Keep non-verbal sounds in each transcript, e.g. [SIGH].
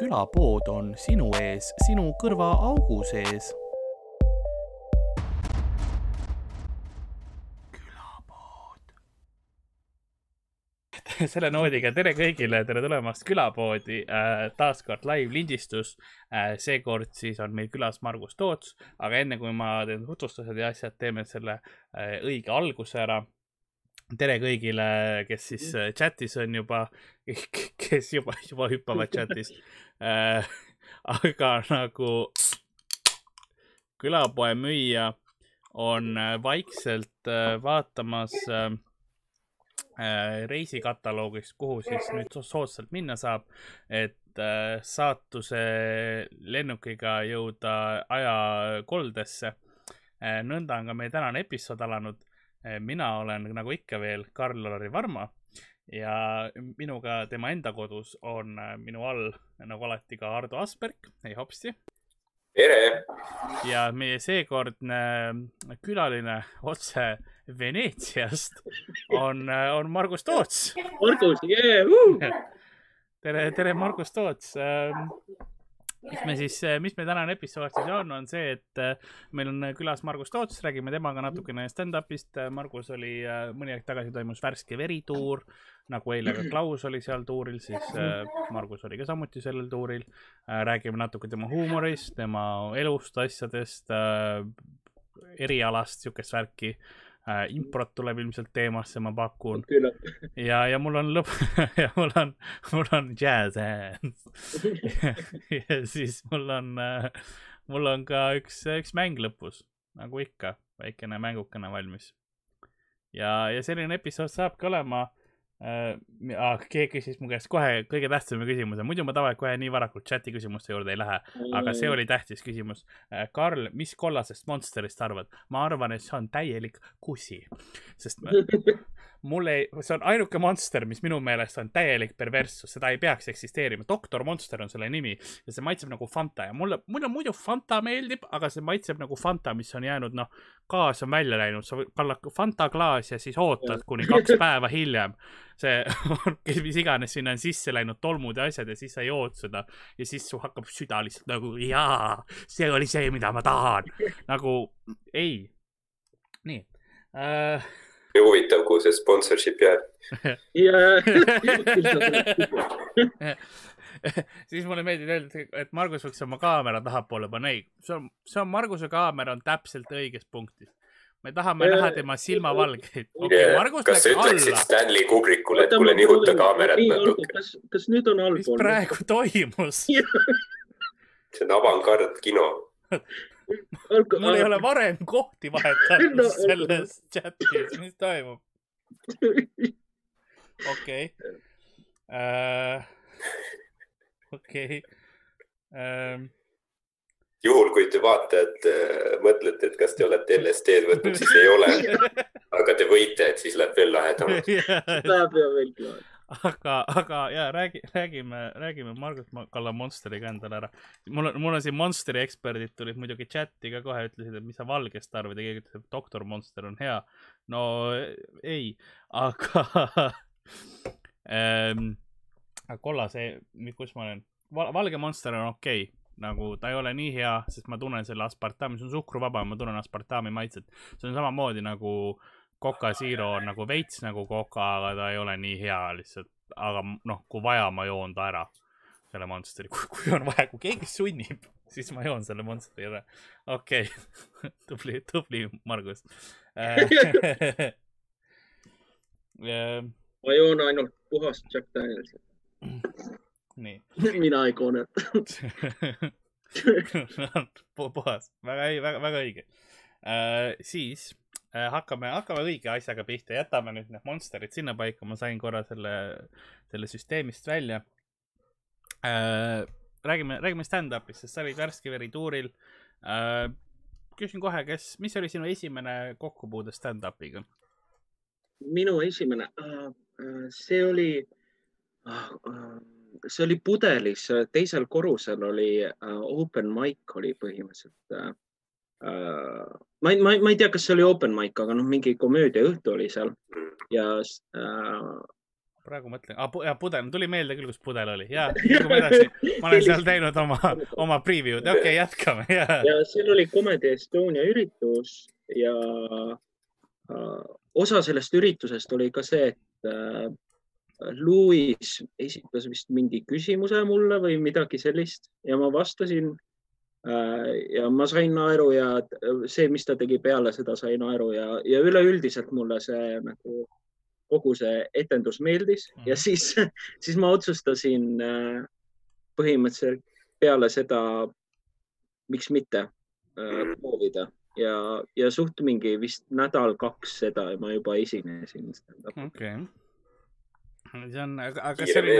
külapood on sinu ees, sinu kõrvaaugu sees. [LAUGHS] selle noodiga tere kõigile, tere tulemast külapoodi äh,. taas kord live lindistus äh,. seekord siis on meil külas Margus Toots, aga enne kui ma teen tutvustused ja asjad, teeme selle äh, õige alguse ära tere kõigile, kes siis äh, chatis on juba, [LAUGHS] kes juba, juba hüppavad chatis. [LAUGHS] Äh,. aga nagu külapoe müüja on äh, vaikselt äh, vaatamas äh, reisikataloogist, kuhu siis nüüd soodsalt minna saab, et äh, saatuse lennukiga jõuda ajakoldesse. Nõnda on ka meie tänane episood alanud mina olen nagu ikka veel Karl-Lari Varma ja minuga tema enda kodus on eh, minu all nagu alati ka Ardo Asperg, ei hopsti. tere! ja meie seekordne külaline otse Veneetsiast on, on Margus Toots. Margus, jee uh!! [LAUGHS] tere, tere, Margus Toots ehm, mis me siis, eh, mis meie tänane episood siis on, on see, et eh, meil on külas Margus Toots, räägime temaga natukene stand-up'ist. Margus oli eh, mõni aeg tagasi toimus värske verituur, nagu eile ka Klaus oli seal tuuril, siis Margus oli ka samuti sellel tuuril. räägime natuke tema huumorist, tema elust, asjadest, erialast, siukest värki improt tuleb ilmselt teemasse, ma pakun. [LAUGHS] ja, ja mul on lõpp [LAUGHS] ja mul on, mul on jazz hands [LAUGHS] ja siis mul on äh,, mul on ka üks, üks mäng lõpus, nagu ikka, väikene mängukene valmis. ja, ja selline episood saabki olema äh,. keegi küsis mu käest kohe kõige tähtsama küsimuse, muidu ma tavaliselt kohe nii varakult chati küsimuste juurde ei lähe, aga see oli tähtis küsimus äh,. Karl, mis kollasest Monsterist arvad? ma arvan, et see on täielik kusi, sest ma, [LAUGHS] mul ei, see on ainuke monster, mis minu meelest on täielik perverssus, seda ei peaks eksisteerima. doktor Monster on selle nimi ja see maitseb nagu Fanta ja mulle, mulle muidu Fanta meeldib, aga see maitseb nagu Fanta, mis on jäänud, noh, gaas on välja läinud, sa kallad Fanta klaas ja siis ootad kuni kaks päeva hiljem. see, [LAUGHS] mis iganes sinna on sisse läinud, tolmud ja asjad ja siis sa jood seda ja siis su hakkab süda lihtsalt nagu jaa, see oli see, mida ma tahan. nagu ei. nii äh, nii huvitav, kuhu see sponsorship jääb. [LAUGHS] siis mulle meeldib öelda, et Margus võiks oma kaamera tahapoole panna, ei, see on, see on Marguse kaamera on täpselt õiges punktis. me tahame ja, näha tema silmavalgeid. Okay, yeah. kas sa ütleksid alla. Stanley Kubrickule, et kuule nihuta kaamerat natuke? kas, kas nüüd on allpool? mis praegu toimus [LAUGHS] see on avangard kino [LAUGHS] mul ei ole varem kohti vahetatud no, selles chatis, mis toimub? okei. Äh, okei. Ähm. juhul, kui te vaatajad äh, mõtlete, et kas te olete LSD-d võtnud, siis ei ole. [LAUGHS] aga te võite, et siis läheb veel lahedamaks. [LAUGHS] Läheb veel lahedamaks aga, aga ja räägi, räägime, räägime Margus Kalla Monsteriga endale ära. mul on, mul on siin Monsteri eksperdid tulid muidugi chati ka kohe, ütlesid, et mis sa valgest arvad ja keegi ütles, et doktor Monster on hea. no ei, aga [LAUGHS] ähm, kollase, kus ma olen Val, valge Monster on okei okay nagu ta ei ole nii hea, sest ma tunnen selle aspartami, see on suhkruvaba, ma tunnen aspartami maitset. see on samamoodi nagu äh, Coca Zero on nagu veits nagu Coca, aga ta ei ole nii hea lihtsalt. aga noh, kui vaja, ma joon ta ära, selle Monsteri, kui on vaja, kui keegi sunnib, siis ma joon selle Monsteri ära. okei okay. [LAUGHS] tubli, tubli, Margus [LAUGHS] ma joon ainult puhast Jack Danielsi. nii. [LAUGHS] mina ei koone puhas, väga, väga, väga õige uh,. siis Äh, hakkame, hakkame õige asjaga pihta, jätame nüüd need monsterid sinnapaika, ma sain korra selle, selle süsteemist välja äh,. räägime, räägime stand-up'ist, sest sa olid värske veri tuuril äh,. küsin kohe, kes, mis oli sinu esimene kokkupuude stand-up'iga? minu esimene see oli see oli pudelis, teisel korrusel oli open mic oli põhimõtteliselt Äh, ma ei, ma ei, ma ei tea, kas see oli open mic, aga noh, mingi komöödiaõhtu oli seal ja äh, praegu mõtlen ah,, jah, pudel, tuli meelde küll, kus pudel oli ja liigume [LAUGHS] edasi. ma olen seal teinud oma, oma preview'd, okei okay,, jätkame ja. ja seal oli Comedy Estonia üritus ja uh, osa sellest üritusest oli ka see, et uh, Louis esitas vist mingi küsimuse mulle või midagi sellist ja ma vastasin ja ma sain naeru ja see, mis ta tegi peale seda, sai naeru ja, ja üleüldiselt mulle see nagu kogu see etendus meeldis mm -hmm. ja siis, [LAUGHS] siis ma otsustasin äh, põhimõtteliselt peale seda, miks mitte äh, proovida ja, ja suht mingi vist nädal-kaks seda ma juba esinesin. okei okay., see on, aga see oli,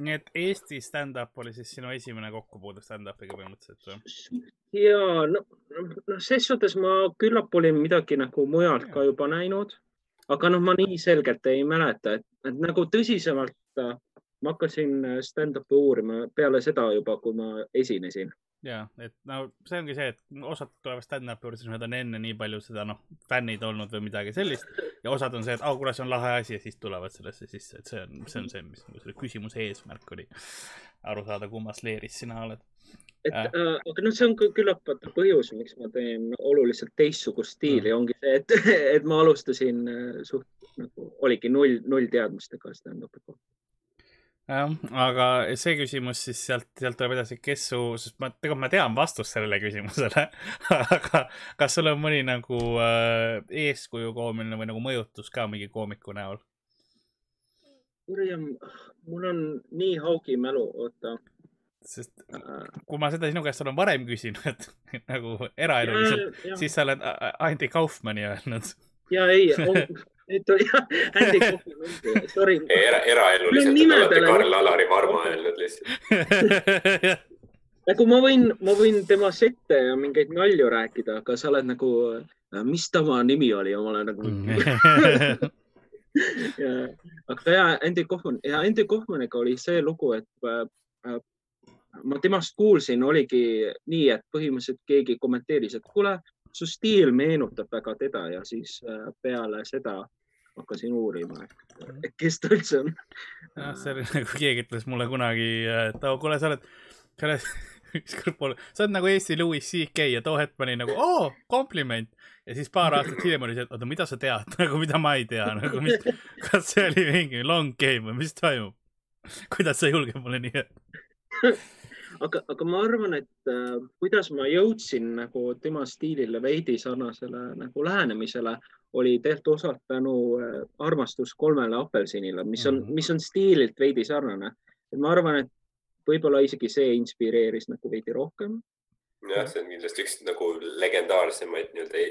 nii et Eesti stand-up oli siis sinu esimene kokkupuude stand-up'iga põhimõtteliselt või? ja no, noh, ses suhtes ma küllap olin midagi nagu mujalt ja. ka juba näinud aga noh, ma nii selgelt ei mäleta, et, et nagu tõsisemalt äh, ma hakkasin äh, stand-up'i uurima peale seda juba, kui ma esinesin. Ja, et no see ongi see, et osad tulevad stand-up'i juurde, siis nad on enne nii palju seda noh, fännid olnud või midagi sellist ja osad on see, et oh, kuule, see on lahe asi ja siis tulevad sellesse sisse, et see on, see on see, mis nagu selle küsimuse eesmärk oli. aru saada, kummas leeris sina oled et äh. äh, aga noh, see on küllap vaata põhjus, miks ma teen oluliselt teistsugust stiili mm., ongi see, et, [LAUGHS] et ma alustasin äh, suht nagu oligi null, null teadmistega stand-up'i kohta. Jah, aga see küsimus siis sealt, sealt tuleb edasi, kes su, sest ma, tegelikult ma tean vastust sellele küsimusele [LAUGHS] aga kas sul on mõni nagu äh, eeskuju koomine või nagu mõjutus ka mingi koomiku näol? mul on nii haugi mälu, oota sest kui ma seda sinu käest olen varem küsinud [LAUGHS] nagu eraeluliselt, siis sa oled Andy Kaufmanni öelnud. ja ei, [LAUGHS] [LAUGHS] [LAUGHS] nüüd oli Andy Kaufmann, sorry. era, eraeluliselt on alati Karl-Alari Varma öelnud lihtsalt nagu ma võin, ma võin tema sette ja mingeid nalju rääkida, aga sa oled nagu, mis tema nimi oli ja ma olen nagu mm. [LAUGHS] ja, aga ja Andy Kaufmann ja Andy Kaufmanniga oli see lugu, et äh, ma temast kuulsin, oligi nii, et põhimõtteliselt keegi kommenteeris, et kuule, su stiil meenutab väga teda ja siis äh, peale seda hakkasin uurima, et kes ta üldse on. jah, see oli [LAUGHS] nagu keegi ütles mulle kunagi, et oh, kuule, sa oled, sa oled [LAUGHS] ükskord poole, sa oled nagu Eesti Louis CK ja too hetk pani nagu oo oh,, kompliment. ja siis paar aastat hiljem oli see, et oota, mida sa tead [LAUGHS] nagu, mida ma ei tea, nagu mis, kas see oli mingi long game või mis toimub? kuidas sa julged mulle nii öelda? aga, aga ma arvan, et äh, kuidas ma jõudsin nagu tema stiilile veidi sarnasele nagu lähenemisele, oli tegelikult osalt tänu äh, armastus kolmele apelsinile, mis on, mhm. mis on stiililt veidi sarnane. et ma arvan, et võib-olla isegi see inspireeris nagu veidi rohkem. jah, see on kindlasti üks nagu legendaarsemaid nii-öelda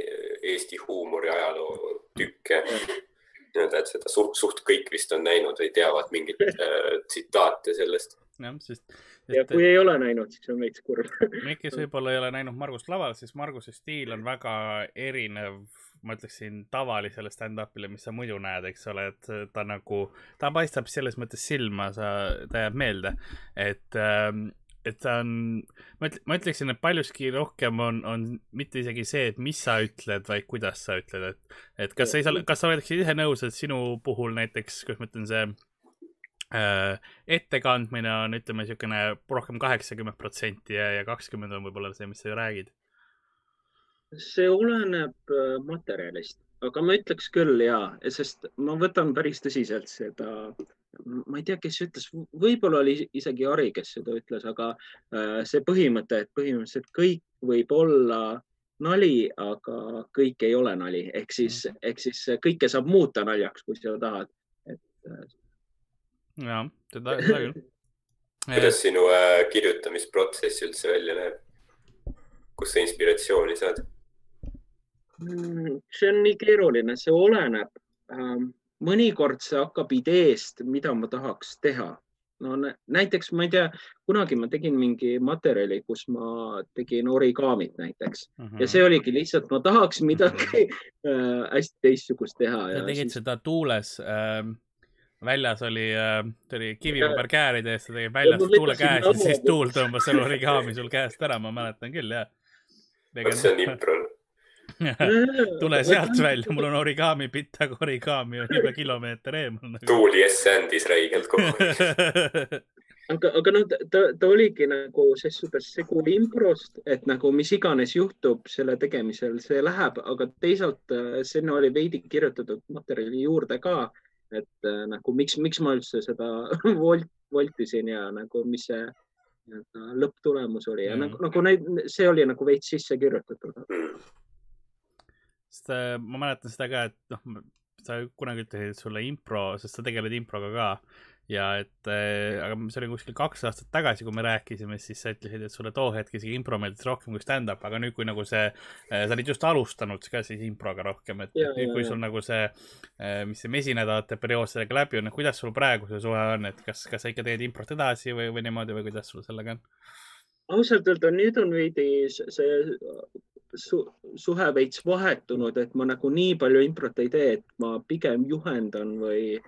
Eesti huumori ajaloo tükke nii-öelda, et seda suht, suht kõik vist on näinud või teavad mingeid [LAUGHS] äh, tsitaate sellest. jah, sest ja kui ei ole näinud, siis on veits kurb. Need, kes võib-olla ei ole näinud Margust laval, siis Marguse stiil on väga erinev, ma ütleksin, tavalisele stand-up'ile, mis sa muidu näed, eks ole, et ta nagu, ta paistab selles mõttes silma, sa, ta jääb meelde, et ähm, et ta on, ma ütle-, ma ütleksin, et paljuski rohkem on, on mitte isegi see, et mis sa ütled, vaid kuidas sa ütled, et, et kas sa, kas sa oleksid ise nõus, et sinu puhul näiteks, kuidas ma ütlen, see Äh, ettekandmine on, ütleme, niisugune rohkem kaheksakümmend protsenti ja, ja kakskümmend on võib-olla see, mis sa räägid? See oleneb äh, materjalist, aga ma ütleks küll ja, sest ma võtan päris tõsiselt seda, ma ei tea, kes ütles, võib-olla oli isegi Ari, kes seda ütles, aga äh, see põhimõte, et põhimõtteliselt kõik võib olla nali, aga kõik ei ole nali, ehk siis, mhm. ehk siis kõike saab muuta naljaks, kui sa tahad. et jah, seda, seda küll. [LAUGHS] kuidas sinu äh, kirjutamisprotsess üldse välja näeb? kust sa inspiratsiooni saad? Mm, see on nii keeruline, see oleneb. Ähm, mõnikord see hakkab ideest, mida ma tahaks teha. no näiteks ma ei tea, kunagi ma tegin mingi materjali, kus ma tegin origaamit näiteks mm -hmm. ja see oligi lihtsalt, ma tahaks midagi [LAUGHS] äh, hästi teistsugust teha. sa tegid siis... seda tuules äh väljas oli äh,, tuli kivipaber kääride eest, ta tegi väljas tuule käes ja siis tuul tõmbas selle origami sul käest ära, ma mäletan küll, jah. see on impro. [LAUGHS] tule sealt välja, mul on origami, Pitag origami on juba kilomeeter eemal nagu.. tuuli S andis räigelt kogu [LAUGHS] aeg aga, aga noh, ta, ta oligi nagu ses suhtes segu improst, et nagu mis iganes juhtub selle tegemisel, see läheb, aga teisalt äh, sinna oli veidi kirjutatud materjali juurde ka, et äh, nagu miks, miks ma üldse seda [LAUGHS] volt, voltisin ja nagu mis see lõpptulemus oli ja mm. nagu, nagu neid, see oli nagu veits sisse kirjutatud. Sest äh, ma mäletan seda ka, et noh, sa kunagi ütlesid sulle impro, sest sa tegeled improga ka ja et äh,, aga see oli kuskil kaks aastat tagasi, kui me rääkisime, siis sa ütlesid, et sulle too hetk isegi impro meeldis rohkem kui stand-up, aga nüüd, kui nagu see äh,, sa olid just alustanud ka siis improga rohkem, et ja, nüüd, kui sul nagu see äh,, mis see mesinädalate periood sellega läbi on, et kuidas sul praegu see suhe on, et kas, kas sa ikka teed improt edasi või, või niimoodi või kuidas sul sellega on? Ausalt öelda nüüd on veidi see su suhe veits vahetunud, et ma nagu nii palju improt ei tee, et ma pigem juhendan või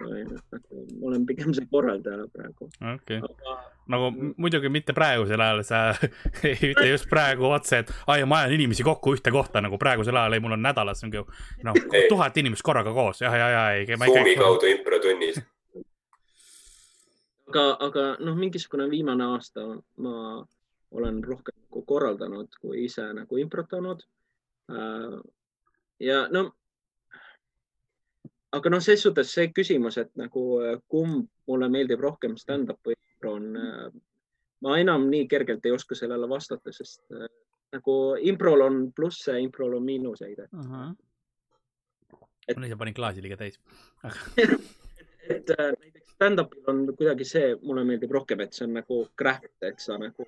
ma olen pigem see korraldaja praegu. okei okay. Aga... nagu muidugi mitte praegusel ajal, sa [LAUGHS] ei ütle just praegu otse, et ai, ma ajan inimesi kokku ühte kohta nagu praegusel ajal, ei, mul on nädalas mingi noh, tuhat inimest korraga koos ja, ja, ja ei. Zoomi kaudu improtunnis. Aga, aga noh, mingisugune viimane aasta ma olen rohkem nagu korraldanud kui ise nagu improtanud. Äh, ja no aga noh, ses suhtes see küsimus, et nagu äh, kumb mulle meeldib rohkem stand-up või impro on, äh, ma enam nii kergelt ei oska sellele vastata, sest nagu improl on plusse, improl on miinuseid uh. -huh. et. ma ise panin klaasi liiga täis [LAUGHS] et näiteks stand-up'il on kuidagi see, mulle meeldib rohkem, et see on nagu craft, et sa nagu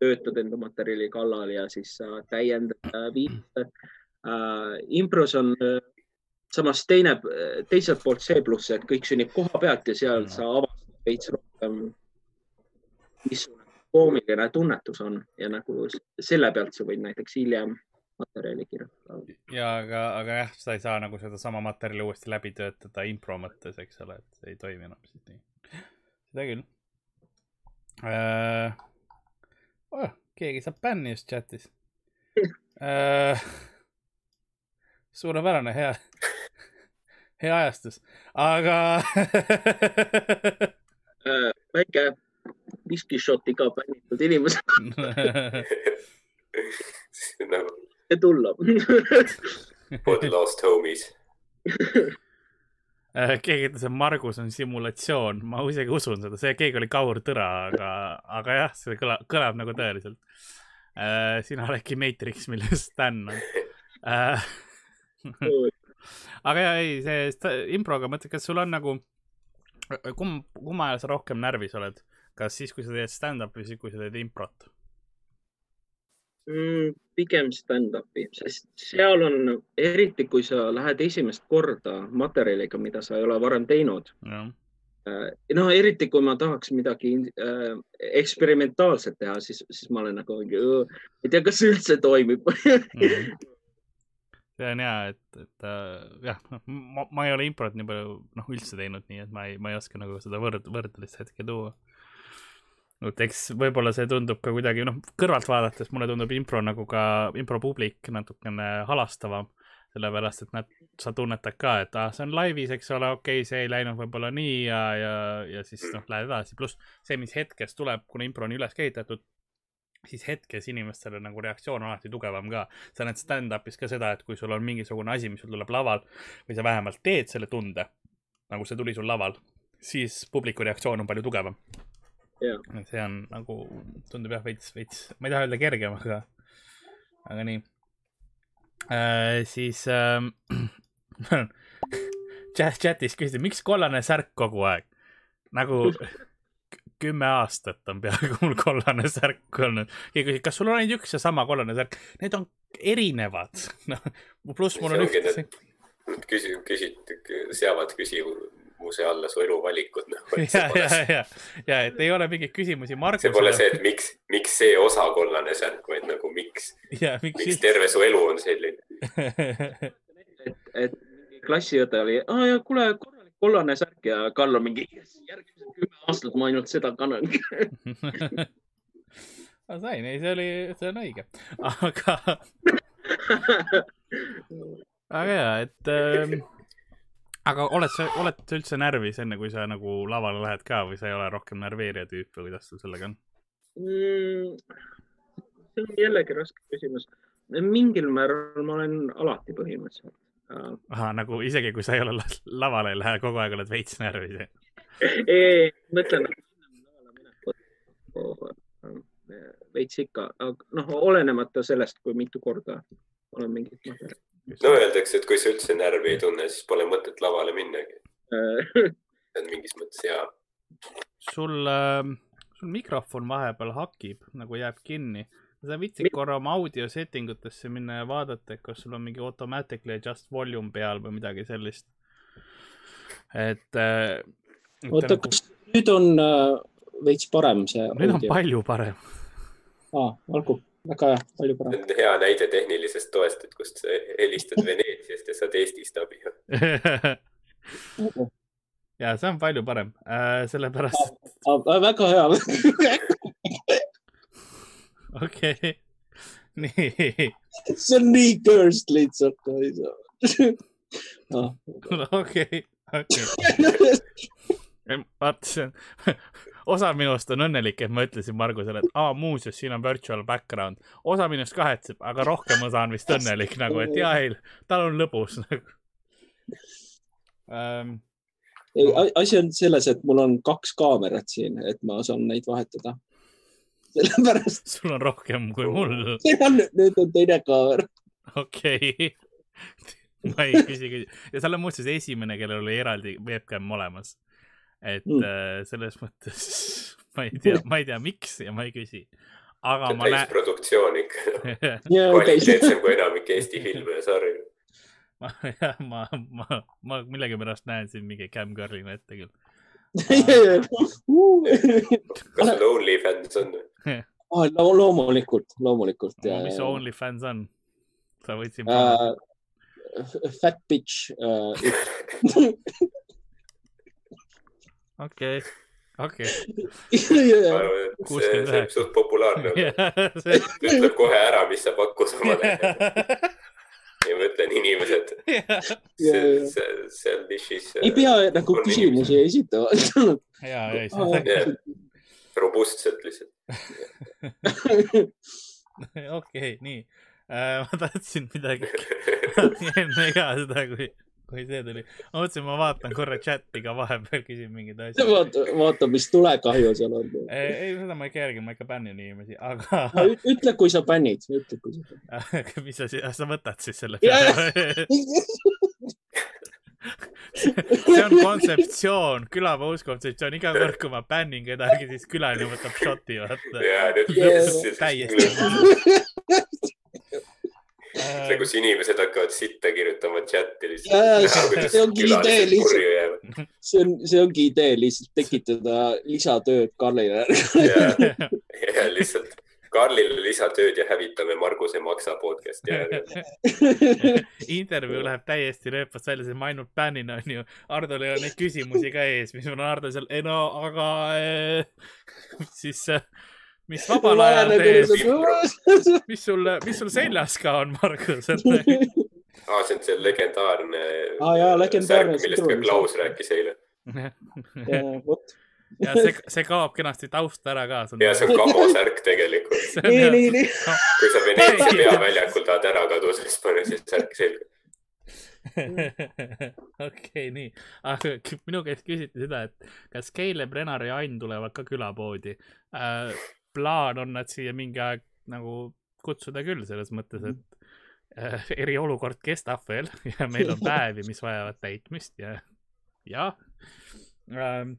töötad enda materjali kallal ja siis sa täiendad, viitad uh,. impros on uh, samas teine, teiselt poolt see pluss, et kõik sünnib koha pealt ja seal sa avastad veits rohkem, mis koomiline tunnetus on ja nagu selle pealt sa võid näiteks hiljem materjali kirjutada. ja aga, aga jah, sa ei saa nagu sedasama materjali uuesti läbi töötada impro mõttes, eks ole, et see ei toimi enam siis nii. seda küll äh,. Oh, keegi saab bänni just chatis äh, suurepärane, hea hea ajastus, aga [LAUGHS] äh, väike viskišoti ka pännitud inimesed [LAUGHS] [LAUGHS] nagu [LAUGHS] tulla For the lost homies [LAUGHS] äh, keegi ütles, et Margus on simulatsioon, ma isegi usun seda, see keegi oli Kaur Tõra, aga, aga jah, see kõlab, kõlab nagu tõeliselt. Äh, sina oledki Matrix, milles Stan on. Aga ja ei, see improga mõtled, kas sul on nagu, kumb, kumma ajal sa rohkem närvis oled, kas siis, kui sa teed stand-up'i või siis, kui sa teed improt mm,? pigem stand-up'i, sest seal on, eriti kui sa lähed esimest korda materjaliga, mida sa ei ole varem teinud no äh, noh, eriti kui ma tahaks midagi äh, eksperimentaalset teha, siis, siis ma olen nagu, ei tea, kas see üldse toimib mm. -hmm [LAUGHS] see on hea, et, et äh, jah, noh, ma, ma ei ole improt nii palju, noh, üldse teinud, nii et ma ei, ma ei oska nagu seda võrd-, võrdlust hetke tuua. Et eks võib-olla see tundub ka kuidagi, noh, kõrvalt vaadates mulle tundub impro nagu ka, impropublik natukene halastavam, sellepärast et nad, sa tunnetad ka, et ah, see on laivis, eks ole, okei okay,, see ei läinud võib-olla nii ja, ja, ja siis noh, lähed edasi, pluss see, mis hetkes tuleb, kuna impro on üles ehitatud siis hetkes inimestele nagu reaktsioon on alati tugevam ka. sa näed stand-up'is ka seda, et kui sul on mingisugune asi, mis sul tuleb laval või sa vähemalt teed selle tunde, nagu see tuli sul laval, siis publiku reaktsioon on palju tugevam. See on nagu, tundub jah, veits, veits, ma ei taha öelda kergem, aga, aga nii äh,. siis [CLEARS THROAT] äh, chatis küsiti, miks kollane särk kogu aeg? nagu kümme aastat on peaaegu mul kollane särk olnud. keegi küsib, kas sul on ainult üks ja sama kollane särk? Need on erinevad. [LAUGHS] noh, pluss mul on üks. Nad küsi-, küsid, seavad küsimuse alla su eluvalikud [LAUGHS] no.. ja, ja, ja, ja et ei ole mingeid küsimusi. Margusele. see pole see, et miks, miks see osa kollane särk, vaid nagu miks, miks, miks terve su elu on selline. [LAUGHS] Et, et klassiõde oli, aa ja kuule, korralik kollane särk ja Karl on mingi järgmised kümme aastat ma ainult seda kannangi [LAUGHS] ma sain, ei, see oli, see on õige, aga väga hea, et äh, aga oled sa, oled sa üldse närvis enne, kui sa nagu lavale lähed ka või sa ei ole rohkem närveerija tüüp või kuidas sul sellega on mm,? see on jällegi raske küsimus. mingil määral ma olen alati põhimõtteliselt. ahah, nagu isegi kui sa ei ole lavale ei lähe, kogu aeg oled veits närvis? ei, mõtlen veits ikka, noh, olenemata sellest, kui mitu korda olen mingit materjali. No öeldakse, et kui sa üldse närvi ei tunne, siis pole mõtet lavale minnagi [LAUGHS] see on mingis mõttes hea. sul äh,, sul mikrofon vahepeal hakib, nagu jääb kinni. sa viitsid korra oma audio setting utesse minna ja vaadata, et kas sul on mingi automatically adjust volume peal või midagi sellist. et äh,. oota nagu..., kas nüüd on äh, veits parem see? nüüd on palju parem aa, olgu, väga hea, palju parem. hea näide tehnilisest toest, et kust sa helistad Veneetsiast ja saad Eestist abi [LAUGHS] ja see on palju parem äh,, sellepärast. väga hea [LAUGHS] okei, [LAUGHS] nii. see on nii cursed lihtsalt, saa. okei, okei. Vaata, see on [LAUGHS] osa minust on õnnelik, et ma ütlesin Margusele, et aa, muuseas, siin on virtual background. osa minust kahetseb, aga rohkem osa on vist õnnelik nagu, et jaa, ei, tal on lõbus [LAUGHS] nagu um,. ei, asi on selles, et mul on kaks kaamerat siin, et ma saan neid vahetada. [LAUGHS] sellepärast. sul on rohkem kui mul. nüüd on teine kaamera. okei okay. ma ei küsi, küsi ja sa oled muuseas esimene, kellel oli eraldi webcam olemas et mm. äh, selles mõttes [LAUGHS] ma ei tea, ma ei tea, miks ja ma ei küsi. aga ma näen. täisproduktsioon ikka [LAUGHS] kvaliteetsem kui enamik Eesti filme ja sarju. ma, jah, ma, ma, ma millegipärast näen siin mingi cam girl'ina ette küll [LAUGHS] kas sul OnlyFans on oh,? loomulikult, loomulikult. mis OnlyFans on? sa võtsid uh,. Fat bitch uh, okei, okei. see on suht populaarne [LAUGHS] see ütleb kohe ära, mis sa pakkud omale [LAUGHS] ja ma ütlen, inimesed, seal nišis. ei pea nagu küsimusi esitama. ja, ei, see on. robustselt lihtsalt. [LAUGHS] okei, nii. Äh, ma tahtsin midagi enne ka seda, kui kui see tuli. ma mõtlesin, ma vaatan korra chati ka vahepeal, küsin mingeid asju. vaata, vaata, mis tulekahju seal on. ei, seda ma ikka järgin, ma ikka bännin inimesi, aga no,. ütle, kui sa bännid, ütle, kui sa bännid. [LAUGHS] mis asi, sa võtad siis selle peale? [LAUGHS] see on kontseptsioon, külapea uus kontseptsioon, iga kord, kui ma bännin kedagi, siis külaline võtab šoti, vaata. jaa, täiesti [LAUGHS] see, kus inimesed hakkavad sitta kirjutama chati lihtsalt. see ongi idee lihtsalt, [LAUGHS] see on, see ongi idee lihtsalt tekitada lisatööd Karlile. Ja lihtsalt Karlile lisatööd ja hävitame Marguse Maksa podcast'i [LAUGHS] intervjuu läheb täiesti rööpast välja, sest ma ainult bännin, onju. Hardol ei ole neid küsimusi ka ees, mis mul on Hardol seal, ei no aga äh, [LAUGHS] siis äh, mis vabal ajal teed, [LAUGHS] mis sul, mis sul seljas ka on, Margus? [LAUGHS] Aa, see on see legendaarne ah, jaa, legendaarne särk, millest ka Klaus rääkis eile. [LAUGHS] ja see, see kaob kenasti tausta ära ka. ja see on Kamo särk tegelikult. nii, nii, nii. kui sa Veneetsia peaväljakul tahad ära kaduda, siis pane see särk selga. Okei, nii, aga minu käest küsiti seda, et kas Caleb, Renar ja Ain tulevad ka külapoodi? Äh, plaan on nad siia mingi aeg nagu kutsuda küll, selles mõttes, et äh, [LAUGHS] eriolukord kestab veel [LAUGHS] ja meil on päevi, mis vajavad täitmist ja, jah ähm,.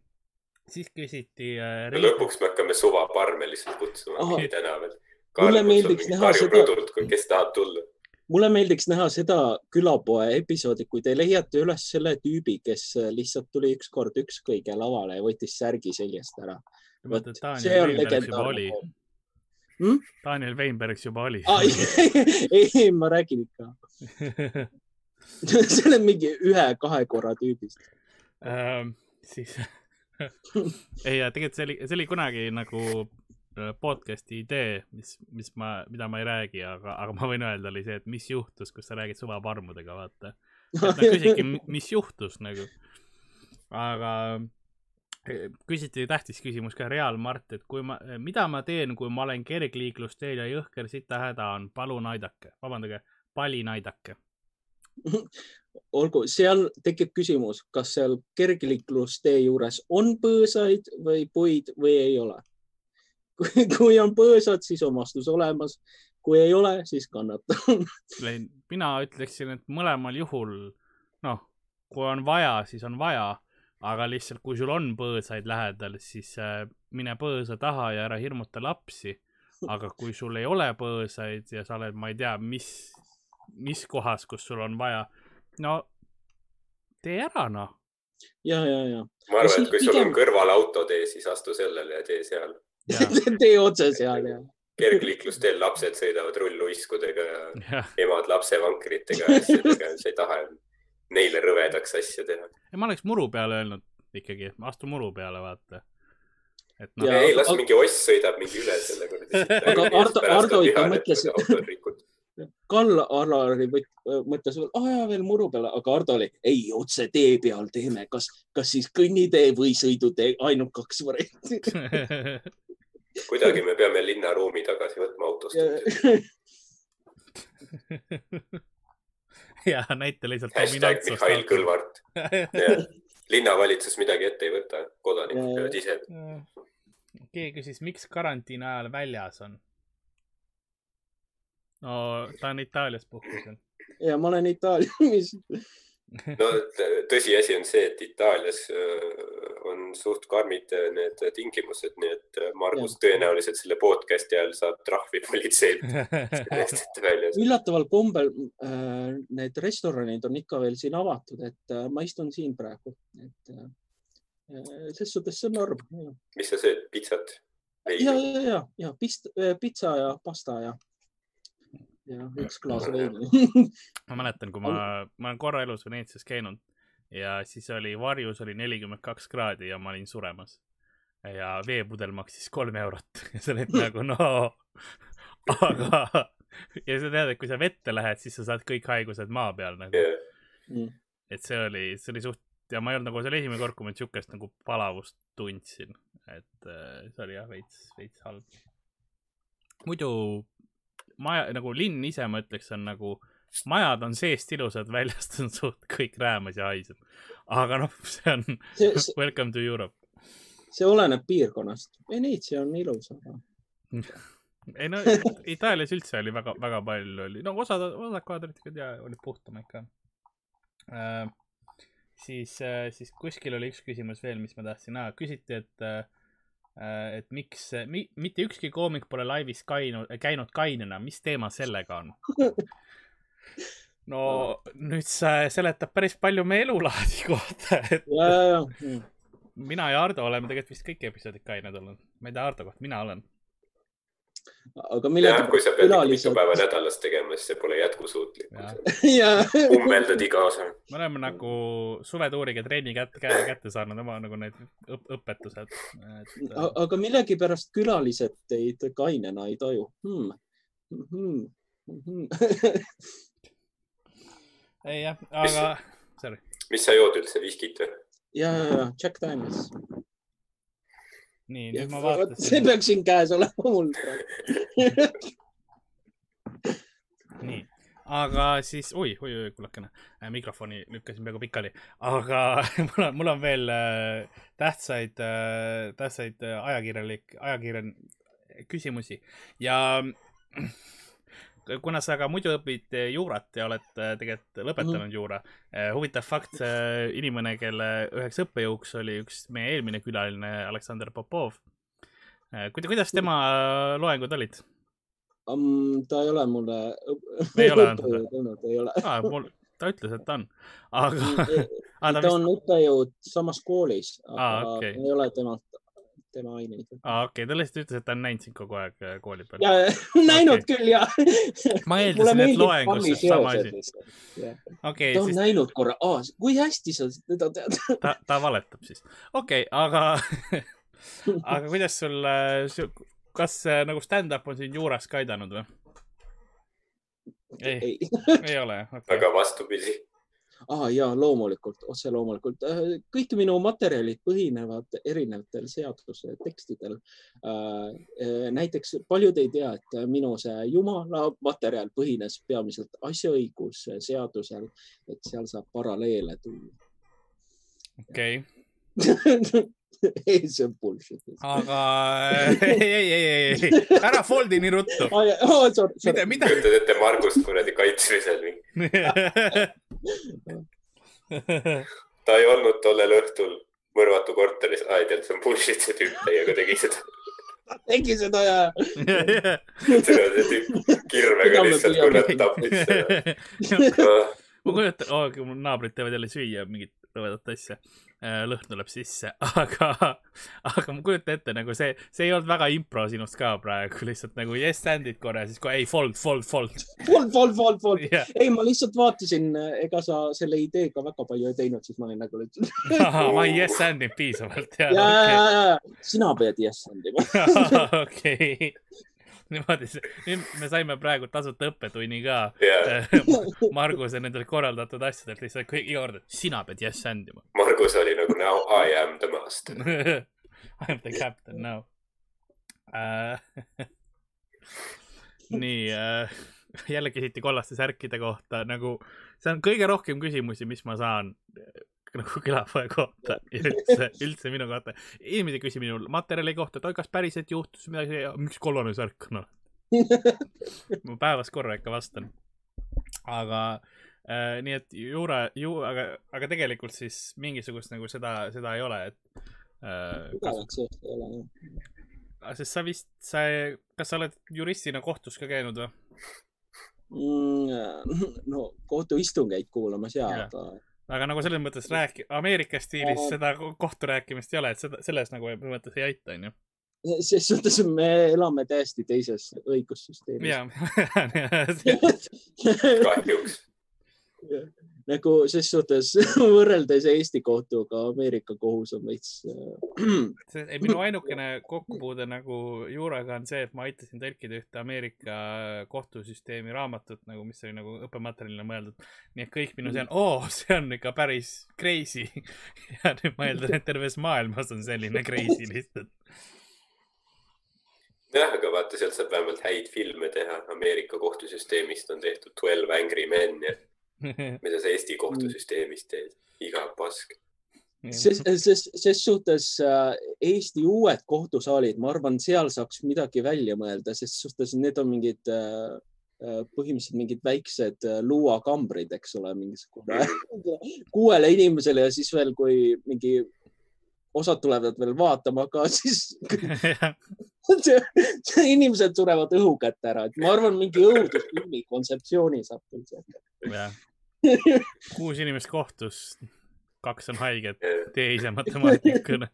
siis küsiti äh,. No lõpuks me hakkame suvaparme lihtsalt kutsuma mingi tänaval. mulle meeldiks näha seda. kes tahab tulla mulle meeldiks näha seda külapoe episoodi, kui te leiate üles selle tüübi, kes lihtsalt tuli ükskord ükskõige lavale ja võttis särgi seljast ära see on legendaarne hmm?. Daniel Weinbergs juba oli ah,. ei, [LAUGHS] ei, ma räägin ikka [LAUGHS] see on mingi ühe-kahe korra tüübist ähm,. siis [LAUGHS] ei, tegelikult see oli, see oli kunagi nagu äh, podcast'i idee, mis, mis ma, mida ma ei räägi, aga, aga ma võin öelda, oli see, et mis juhtus, kus sa räägid suvaparmudega, vaata. et nad küsisidki, mis juhtus nagu. aga küsiti tähtis küsimus ka Real Mart, et kui ma, mida ma teen, kui ma olen kergliiklusteel ja jõhker sita häda on, palun aidake, vabandage, palin aidake. [LAUGHS] Olgu, seal tekib küsimus, kas seal kergliiklustee juures on põõsaid või puid või ei ole. [LAUGHS] kui on põõsad, siis on vastus olemas. kui ei ole, siis kannatan [LAUGHS] mina ütleksin, et mõlemal juhul, noh, kui on vaja, siis on vaja, aga lihtsalt, kui sul on põõsaid lähedal, siis äh, mine põõsa taha ja ära hirmuta lapsi. aga kui sul ei ole põõsaid ja sa oled, ma ei tea, mis, mis kohas, kus sul on vaja no tee ära noh. ja, ja, ja. ma arvan, et kui sul on kõrval autotee, siis astu sellele ja tee seal [LAUGHS] tee otse seal ja kergliiklusteel lapsed sõidavad rulluiskudega ja, ja. emad lapsevankritega ja asjadega, sa ei taha neile rõvedaks asja teha. Ma oleks muru peale öelnud ikkagi, astu muru peale, vaata. et noh. ei, las mingi oss sõidab mingi üle selle kuradi. aga Ardo, Ardo ikka mõtles Kall Alari mõtles veel, aa jaa, veel muru peale, aga Ardo oli, ei, otse tee peal teeme, kas, kas siis kõnnitee või sõidutee, ainult kaks varianti [LAUGHS] kuidagi me peame linnaruumi tagasi võtma autost [LAUGHS] [LAUGHS] ja näita lihtsalt. hashtag Mihhail Kõlvart [LAUGHS] linnavalitsus midagi ette ei võta, kodanikud peavad ise. keegi küsis, miks karantiini ajal väljas on no ta on Itaalias puhkusel. ja ma olen Itaalias no tõsiasi on see, et Itaalias äh, on suht karmid äh, need tingimused, nii et äh, Margus ja. tõenäoliselt selle podcast'i ajal saab trahvi politseilt [LAUGHS] üllataval kombel need restoranid on ikka veel siin avatud, et ma istun siin praegu, et ses suhtes see on norm. mis sa sööd, pitsat? ja, ja, ja, ja pist, pitsa ja pasta ja ja üks klaas [LAUGHS] veini ma mäletan, kui ma, ma olen korra elus Veneetsias käinud ja siis oli varjus oli nelikümmend kaks kraadi ja ma olin suremas. ja veepudel maksis kolm eurot. [LAUGHS] Ja sa oled nagu no, [LAUGHS] aga ja sa tead, et kui sa vette lähed, siis sa saad kõik haigused maa peal nagu. Mm.. et see oli, see oli suht ja ma ei olnud nagu, see oli esimene kord, kui ma siukest nagu palavust tundsin, et äh, see oli jah veits, veits halb. muidu maja, nagu linn ise, ma ütleks, on nagu, majad on seest ilusad, [LAUGHS] väljast on suht kõik räämas ja haiseb. aga noh, see on see, see, [LAUGHS] welcome to Europe. see oleneb piirkonnast. Veneetsia on ilus, aga [LAUGHS] ei no Itaalias üldse oli väga, väga palju oli, no osad, osad kvadratid ja olid puhtama ikka äh,. siis äh,, siis kuskil oli üks küsimus veel, mis ma tahtsin ah,, küsiti, et äh, et miks mi,, mitte ükski koomik pole laivis käinud, käinud kainena, mis teema sellega on? No nüüd see seletab päris palju meie elulaadi kohta, et ja, ja, ja. mina ja Ardo oleme tegelikult vist kõik episoodid kained olnud. ma ei tea Ardo kohta, mina olen aga millega. kui sa pead külalised... mitu päeva nädalas tegema, siis see pole jätkusuutlik. [LAUGHS] ummeldad iga osa. me oleme nagu suvetuuriga trenni kätte, kätte saanud oma nagu need õp õpetused et.... aga millegipärast külalised teid kainena ei taju hmm.. Hmm. Hmm. [LAUGHS] ei jah, aga, sorry. mis sa jood üldse, viskit või? ja, ja, ja Jack Daniels nii, nüüd ma vaatasin. see peaks siin käes olema mul praegu nii, aga siis, oi, oi, oi, kullakene, äh, mikrofoni lükkasin peaaegu pikali, aga [LAUGHS] mul on, mul on veel äh, tähtsaid äh,, tähtsaid äh, ajakirjalik, ajakirjan küsimusi ja [CLEARS THROAT] kuna sa ka muidu õpid eh, juurat ja oled eh, tegelikult lõpetanud mm -hmm. juura, eh, huvitav fakt, inimene, kelle üheks õppejõuks oli üks meie eelmine külaline, Aleksandr Popov. kuidas tema loengud olid um,? ta ei ole mulle ei ole olnud, ei ole ah,. mul, ta ütles, et ta on, aga [LAUGHS] ah, ta, ta vist... on õppejõud samas koolis, aga ah, okay. ei ole temalt tema aineid. aa, okei okay., ta lihtsalt ütles, et ta on näinud sind kogu aeg äh, kooli peal. ja, [LAUGHS] näinud okay. küll, ja. ma eeldasin, et loengus sama asi. okei. ta on siis... näinud korra, kui hästi sa teda tead ta, ta valetab siis. okei okay,, aga [LAUGHS] aga kuidas sul, kas äh, nagu stand-up on siin juures ka aidanud või? ei, ei. ei ole okay.. aga vastupidi ah,. ja loomulikult, otse loomulikult. Äh, kõik minu materjalid põhinevad erinevatel seaduse tekstidel. Äh, näiteks paljud ei tea, et minu see jumala materjal põhines peamiselt asjaõiguse seadusel, et seal saab paralleele tuua. okei okay. [LAUGHS] ei, see on bullshit. aga ei, ei, ei, ei, ei, ära fold'i nii ruttu oh,. Mida, mida? kujutad ette Margust kuradi kaitsmisel [LAUGHS] ta ei olnud tollel õhtul mõrvatu korteris, aa ei tead, see on bullshit, see tüüp täiega tegi seda tegi seda ja. see tüüp kirvega lihtsalt kurat tappis seda. ma kujutan oh,, mul naabrid teevad jälle süüa mingit rõvedat asja Äh, lõhn tuleb sisse, [LAUGHS] aga, aga ma kujutan ette nagu see, see ei olnud väga impro sinust ka praegu, lihtsalt nagu yes and'id korra, siis kohe ei fold, fold, fold. Fold, fold, fold, fold yeah.. ei, ma lihtsalt vaatasin, ega sa selle ideega väga palju ei teinud, siis ma olin nagu ma ei yes and inud piisavalt. ja, ja, ja, ja, sina pead yes and ima. okei [LAUGHS] niimoodi, nüüd me saime praegu tasuta õppetunni ka yeah. [LAUGHS] Marguse nendel korraldatud asjadelt lihtsalt kõik iga kord, et sina pead yes and ima. Margus oli nagu now I am the master [LAUGHS] I am the captain now uh, nii uh, jälle küsiti kollaste särkide kohta nagu, see on kõige rohkem küsimusi, mis ma saan nagu külapoe kohta [LAUGHS] ja üldse, üldse minu kohta. inimesed küsivad minul materjali kohta, et oi, kas päriselt juhtus midagi, miks kollane särk on no? ma [LAUGHS] päevas korra ikka vastan. aga äh, nii et juure, ju, aga, aga tegelikult siis mingisugust nagu seda, seda ei ole, et äh,. kas... ei ole jah. sest sa vist, sa, kas sa oled juristina kohtus ka käinud või? Mm, [LAUGHS] no kohtuistungeid kuulamas ja., aga aga nagu selles mõttes rääki-, Ameerika stiilis oh. seda kohturääkimist ei ole, et seda, selles nagu mõttes ei aita, onju. ses suhtes me elame täiesti teises õigussüsteemis. [LAUGHS] [LAUGHS] kahjuks nagu ses suhtes [LAUGHS] võrreldes Eesti kohtuga Ameerika kohus on veits äh.... minu ainukene kokkupuude nagu juuraga on see, et ma aitasin tõlkida ühte Ameerika kohtusüsteemi raamatut nagu, mis oli nagu õppematerjalina mõeldud. nii et kõik minu see on, oo, see on ikka päris crazy [LAUGHS] ja nüüd ma eeldan, et terves maailmas on selline crazy lihtsalt jah, aga vaata, sealt saab vähemalt häid filme teha. Ameerika kohtusüsteemist on tehtud Twelve Angry Men ja [LAUGHS] mida sa Eesti kohtusüsteemis teed, iga pask. ses, ses, ses suhtes äh, Eesti uued kohtusaalid, ma arvan, seal saaks midagi välja mõelda, ses suhtes need on mingid äh, äh, põhimõtteliselt mingid väiksed luuakambrid, eks ole, mingisugune [LAUGHS] kuuele inimesele ja siis veel, kui mingi osad tulevad veel vaatama ka, [LAUGHS] siis inimesed surevad õhu kätte ära, et ma arvan, mingi õudusfilmi kontseptsiooni saab küll sealt [LAUGHS] kuus inimest kohtus, kaks on haiged, tee ise matemaatikuna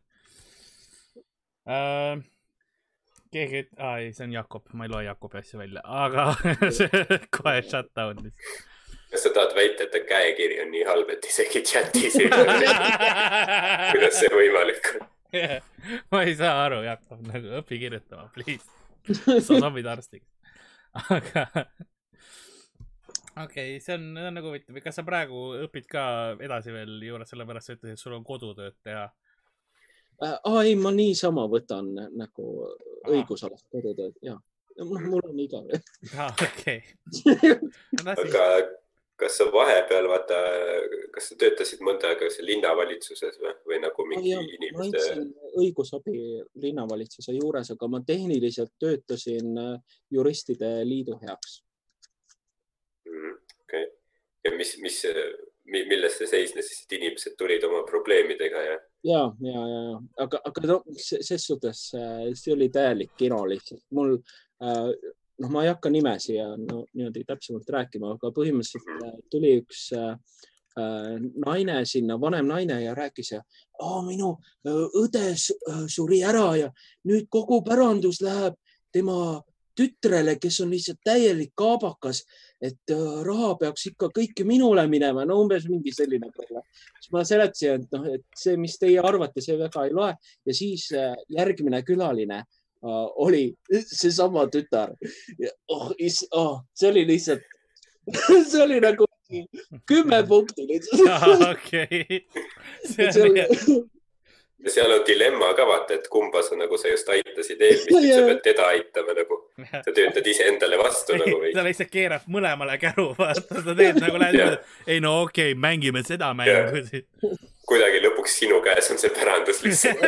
uh,. [LAUGHS] keegi, aa ei, see on Jakob, ma ei loe Jakobi asja välja, aga [LAUGHS] kohe shut down lihtsalt kas sa tahad väita, et ta käekiri on nii halb, et isegi chatis ei ole kuidas see võimalik on yeah.? ma ei saa aru, Jakob, nagu õpi kirjutama, please. sa sobid arstiks. aga okei okay,, see on, see on nagu huvitav, kas sa praegu õpid ka edasi veel juures, sellepärast sa ütlesid, et sul on kodutööd teha äh,? aa ei, ma niisama võtan nagu õigusalast kodutööd ja, noh, mul on igav. [LAUGHS] aa, okei. [LAUGHS] aga kas sa vahepeal vaata, kas sa töötasid mõnda aega linnavalitsuses või, või nagu mingi ah, inimeste? õigusabi linnavalitsuse juures, aga ma tehniliselt töötasin äh, juristide liidu heaks ja mis, mis, milles see seisnes siis, et inimesed tulid oma probleemidega ja? ja, ja, ja, aga, aga no ses suhtes äh, see oli täielik kino lihtsalt. mul äh, noh, ma ei hakka nimesi ja no niimoodi täpsemalt rääkima, aga põhimõtteliselt mhm. äh, tuli üks naine sinna, vanem naine ja rääkis ja minu õde suri ära ja nüüd kogu pärandus läheb tema tütrele, kes on lihtsalt täielik kaabakas, et äh, raha peaks ikka kõike minule minema, no umbes mingi selline probleem. siis ma seletasin, et noh, et see, mis teie arvate, see väga ei loe ja siis äh, järgmine külaline uh, oli seesama tütar. oh, oh, see oli lihtsalt [LAUGHS] see oli nagu kümme punkti lihtsalt. [LAUGHS] okei. ja seal on dilemma ka vaata, et kumba sa nagu sa just aitasid eelmist, et sa pead teda aitama nagu. sa töötad iseendale vastu nagu või. [LAUGHS] ta lihtsalt keerab mõlemale käru, vaata, sa teed nagu lähed, ei no okei okay,, mängime seda mängu siis. kuidagi lõpuks sinu käes on see pärandus lihtsalt [LAUGHS]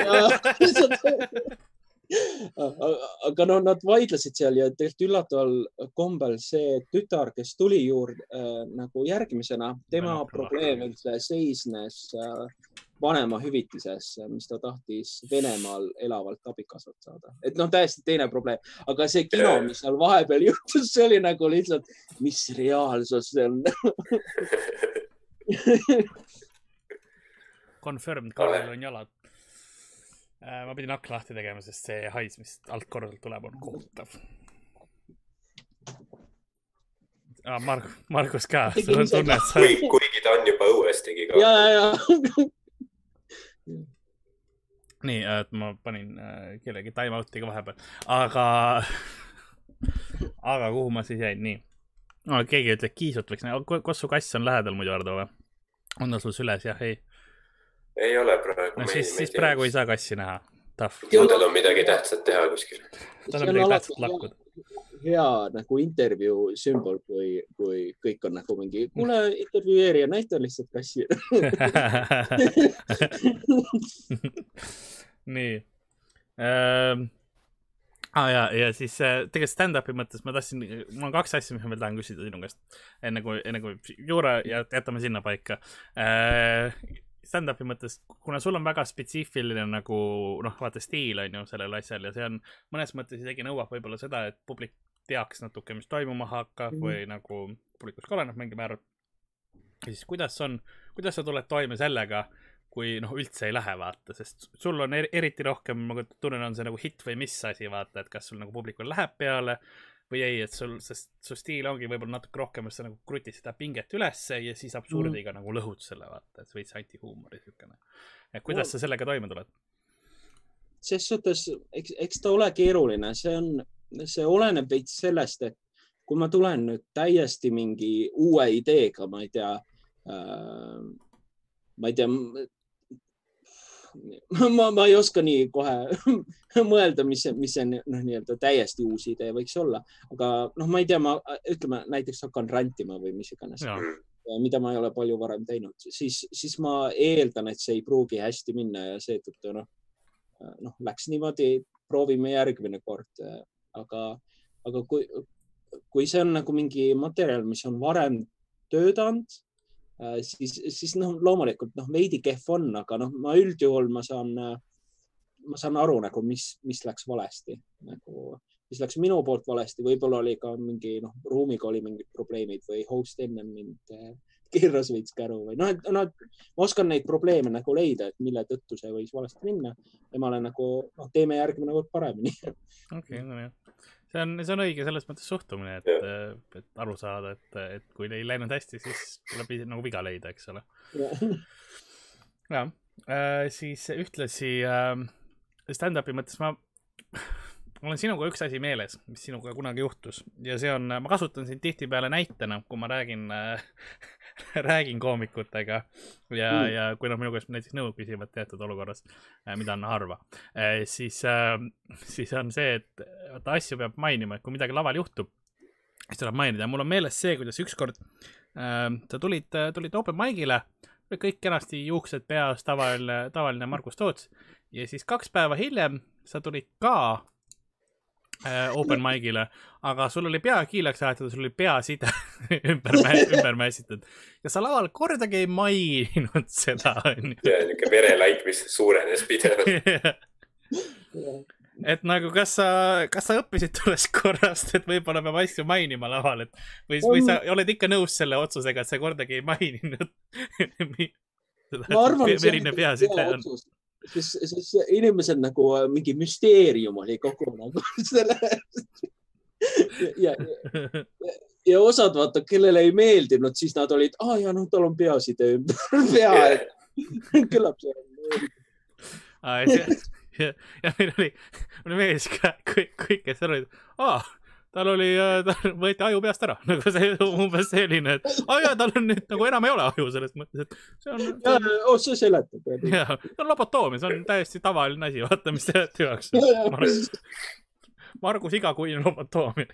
aga no nad vaidlesid seal ja tegelikult üllataval kombel see tütar, kes tuli juurde äh, nagu järgmisena, tema probleem üldse seisnes äh, vanemahüvitises, mis ta tahtis Venemaal elavalt abikaasat saada. et noh, täiesti teine probleem, aga see kino, mis seal vahepeal [LAUGHS] juhtus, see oli nagu lihtsalt, mis reaalsus see on [LAUGHS] Confirmed, Karel on jalad. Äh, ma pidin akna lahti tegema, sest see hais, mis alt korralt tuleb, on kohutav ah,. Marg-, Margus ka, sul on tunne, et sa. kuigi ta on juba õues tegi ka. ja, ja, ja [LAUGHS] nii, et ma panin äh, kellegi time out'i ka vahepeal, aga, [LAUGHS] aga kuhu ma siis jäin, nii no,. keegi ütleb, kiisut võiks näha, kas su kass on lähedal muidu, Ardo või? on ta sul süles, jah, ei? ei ole praegu. no siis, siis praegu ei saa kassi näha. ju tal on midagi tähtsat teha kuskil. tal on midagi tähtsat lakkuda hea nagu intervjuu sümbol, kui, kui kõik on nagu mingi, kuule, intervjueerija, näita lihtsalt kassi [LAUGHS] nii ähm ah, ja, ja siis äh, tegelikult stand-up'i mõttes ma tahtsin, mul on kaks asja, mis ma veel tahan küsida sinu käest. enne kui, enne kui juura ja jätame sinna paika äh,. Stand-up'i mõttes, kuna sul on väga spetsiifiline nagu noh, vaata stiil on ju sellel asjal ja see on mõnes mõttes isegi nõuab võib-olla seda, et publik teaks natuke, mis toimuma hakkab mm -hmm. või nagu publikust ka oleneb mingil määral. ja siis kuidas on, kuidas sa tuled toime sellega kui noh, üldse ei lähe, vaata, sest sul on er eriti rohkem, ma tunnen, on see nagu hitt või mis asi, vaata, et kas sul nagu publikul läheb peale või ei, et sul, sest su stiil ongi võib-olla natuke rohkem, et sa nagu krutid seda pinget ülesse ja siis absurdiga mm. nagu lõhud selle, vaata, et veits antihuumori siukene. et kuidas no. sa sellega toime tuled? ses suhtes, eks, eks ta ole keeruline, see on, see oleneb veits sellest, et kui ma tulen nüüd täiesti mingi uue ideega, ma ei tea äh,, ma ei tea, ma, ma ei oska nii kohe [LAUGHS] mõelda, mis, mis see noh, nii-öelda täiesti uus idee võiks olla, aga noh, ma ei tea, ma ütleme näiteks hakkan rantima või mis iganes, mida ma ei ole palju varem teinud, siis, siis ma eeldan, et see ei pruugi hästi minna ja seetõttu noh, noh, läks niimoodi, proovime järgmine kord, aga, aga kui, kui see on nagu mingi materjal, mis on varem töötanud Äh, siis, siis noh, loomulikult noh, veidi kehv on, aga noh, ma üldjuhul ma saan, äh, ma saan aru nagu, mis, mis läks valesti nagu, mis läks minu poolt valesti, võib-olla oli ka mingi noh, ruumiga oli mingid probleemid või host enne mind äh, keeras veits käru või noh, et noh, ma oskan neid probleeme nagu leida, et mille tõttu see võis valesti minna. Ja ma olen nagu noh, teeme järgmine kord paremini. okei okay,, nojah see on, see on õige selles mõttes suhtumine, et, et aru saada, et, et kui ei läinud hästi, siis tuleb nagu viga leida, eks ole. jah äh,, siis ühtlasi äh, stand-up'i mõttes ma, mul on sinuga üks asi meeles, mis sinuga kunagi juhtus. Ja see on, ma kasutan sind tihtipeale näitena, kui ma räägin äh, [LAUGHS] räägin koomikutega ja mm., ja kui nad minu käest näiteks nõu küsivad teatud olukorras, äh, mida on harva, äh, siis, äh, siis on see, et vaata asju peab mainima, et kui midagi laval juhtub, siis tuleb mainida ja mul on meeles see, kuidas ükskord äh, sa tulid, tulid open mic'ile, kõik kenasti juuksed peas, tavaline, tavaline Margus Toots ja siis kaks päeva hiljem sa tulid ka open mic'ile, aga sul oli pea kiileks aetud, sul oli peaside [LAUGHS] ümber, ümber mässitud ja sa laval kordagi ei maininud seda, onju. ja niuke verelaik, mis suurenes pidevalt. [LAUGHS] Et nagu, kas sa, kas sa õppisid sellest korrast, et võib-olla peab asju mainima laval, et või, või sa oled ikka nõus selle otsusega, et sa kordagi ei maininud [LAUGHS] ma arvan, et see on hea otsus siis, siis inimesel nagu äh, mingi müsteerium oli kogu nagu [LAUGHS] selle ja, ja, ja osad vaata, kellele ei meeldinud, siis nad olid, aa ah, ja noh, tal on peaside ümber [LAUGHS] pea, et [LAUGHS] küllap see on. ja, ja meil oli, oli mees ka, kõik, kõik, kes seal olid, aa, tal oli, tal [LAUGHS] võeti aju peast ära, [LAUGHS] nagu see umbes selline, et aa jaa, tal on nüüd nagu enam ei ole aju selles mõttes, et see on. oh, see seletab. [LAUGHS] jaa, see on lobotoomia, see on täiesti tavaline asi, vaata, mis te tehakse. Margus igakuine lobotoomia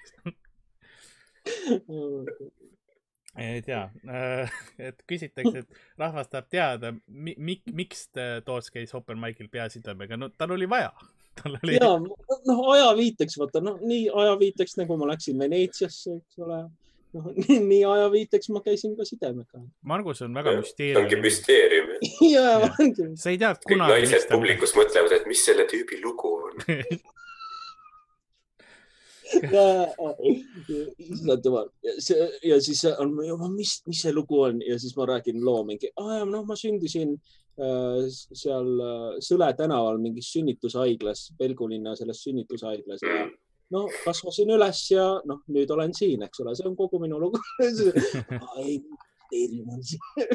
ei tea, [LAUGHS] et küsitakse, et rahvas tahab teada, mi-, mi-, miks Toots käis open mic'il peasidemega, no tal oli vaja. [LAUGHS] tal oli. ja, noh, ajaviiteks, vaata, noh, nii ajaviiteks nagu ma läksin Veneetsiasse, eks ole. noh, [LAUGHS] nii ajaviiteks ma käisin ka sidemega. Margus on väga müsteerium. ongi müsteerium. jaa, ongi. sa ei tea kunagi. kõik naised publikus mõtlevad, et mis selle tüübi lugu on issand jumal, see ja siis on, mis, mis see lugu on ja siis ma räägin loo mingi, noh, ma sündisin äh, seal äh, Sõle tänaval mingis sünnitushaiglas, Pelgu linna selles sünnitushaiglas ja no kasvasin üles ja noh, nüüd olen siin, eks ole, see on kogu minu lugu. [LAUGHS] ei, teine on see.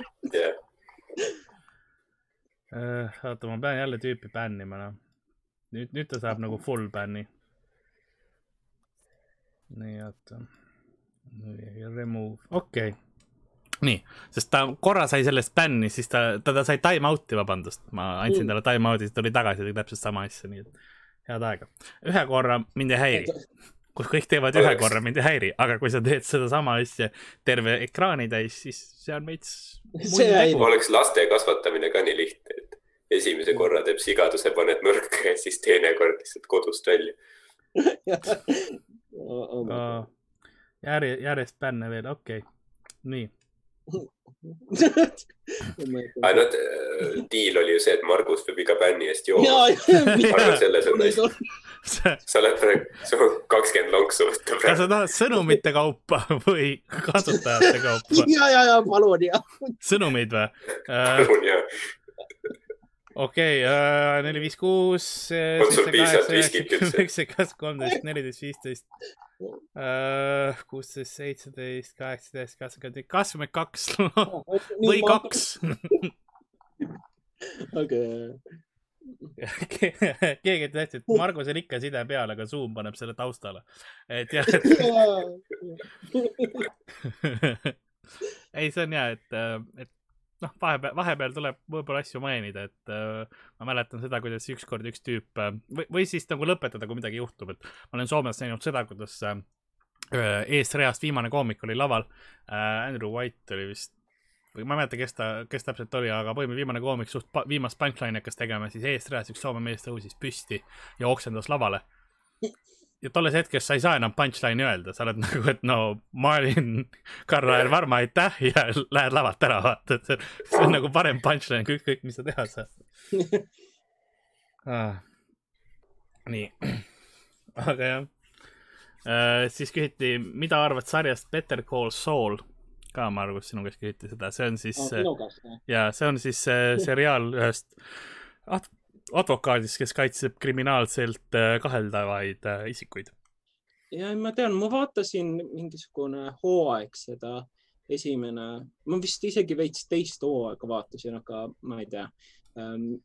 oota, ma pean jälle tüüpi bännima, noh. nüüd, nüüd ta saab nagu full bänni nii, oota. Remove, okei okay. nii, sest ta korra sai sellest bänni, siis ta, ta, ta sai time out'i, vabandust, ma andsin mm. talle time out'i, siis tuli tagasi, tegi täpselt sama asja, nii et head aega. ühe korra mind ei häiri, kui kõik teevad ühe korra, mind ei häiri, aga kui sa teed sedasama asja terve ekraani täis, siis see on veits. oleks laste kasvatamine ka nii lihtne, et esimese korra teeb sigaduse, paned mõrka ja siis teine kord lihtsalt kodust välja [LAUGHS] oh, järje, järjest bänne veel, okei okay., nii noh, diil oli ju see, et Margus peab iga bänni eest jooma. arvad, selles on asi? sa oled praegu, sul on kakskümmend lonksu võtta praegu. kas sa tahad sõnumite kaupa või kasutajate kaupa? ja, ja, ja palun ja. sõnumeid või? palun ja okei okay,, neli, viis, kuus. on sul piisavalt viskit üldse? üheksa, kakskümmend, kolmteist, neliteist, viisteist, kuusteist, seitseteist, kaheksateist, kakskümmend, kakskümmend kaks või kaks. okei. keegi ütles, et Margusel ikka side peal, aga Zoom paneb selle taustale. et jah, et [LAUGHS] [LAUGHS] ei, see on hea, et, et noh, vahepeal, vahepeal tuleb võib-olla asju mainida, et äh, ma mäletan seda, kuidas ükskord üks tüüp äh, või, või siis nagu lõpetada, kui midagi juhtub, et ma olen Soomes näinud seda, kuidas äh, eesreast viimane koomik oli laval äh,. Andrew White oli vist, või ma ei mäleta, kes ta, kes täpselt oli, aga põhimõtteliselt viimane koomik suht pa, viimast punchline'i hakkas tegema, siis eesreas üks Soome mees tõusis püsti ja oksendas lavale ja tolles hetkes sa ei saa enam punchline'i öelda, sa oled [LAUGHS] nagu, et no ma olin [LAUGHS] Karl-Aar Varma, aitäh ja [LAUGHS] lähed lavalt ära, vaata, et see, see on nagu parem punchline kui ükskõik, mis sa teha saad. Ah.. nii, [CLEARS THROAT] aga jah. Uh,. siis küsiti, mida arvad sarjast Better Call Saul? ka, Margus, sinu käest küsiti seda, see on siis oh,, ja see on siis uh, seriaal ühest ah, advokaadist, kes kaitseb kriminaalselt äh, kaheldavaid äh, isikuid. ja ma tean, ma vaatasin mingisugune hooaeg seda esimene, ma vist isegi veits teist hooaega vaatasin, aga ma ei tea ähm,.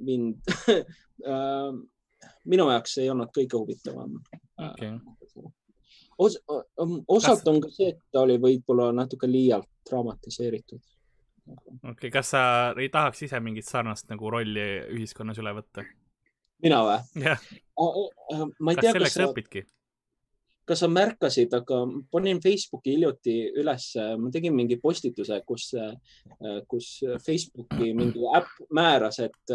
mind [LAUGHS] ähm, minu jaoks ei olnud kõige huvitavam okay.. Os, osalt on ka see, et ta oli võib-olla natuke liialt dramatiseeritud okei okay,, kas sa ei tahaks ise mingit sarnast nagu rolli ühiskonnas üle võtta? mina või? jah. ma ei kas tea, selleks sa õpidki? kas sa märkasid, aga panin Facebooki hiljuti ülesse, ma tegin mingi postituse, kus, kus Facebooki mingi äpp määras, et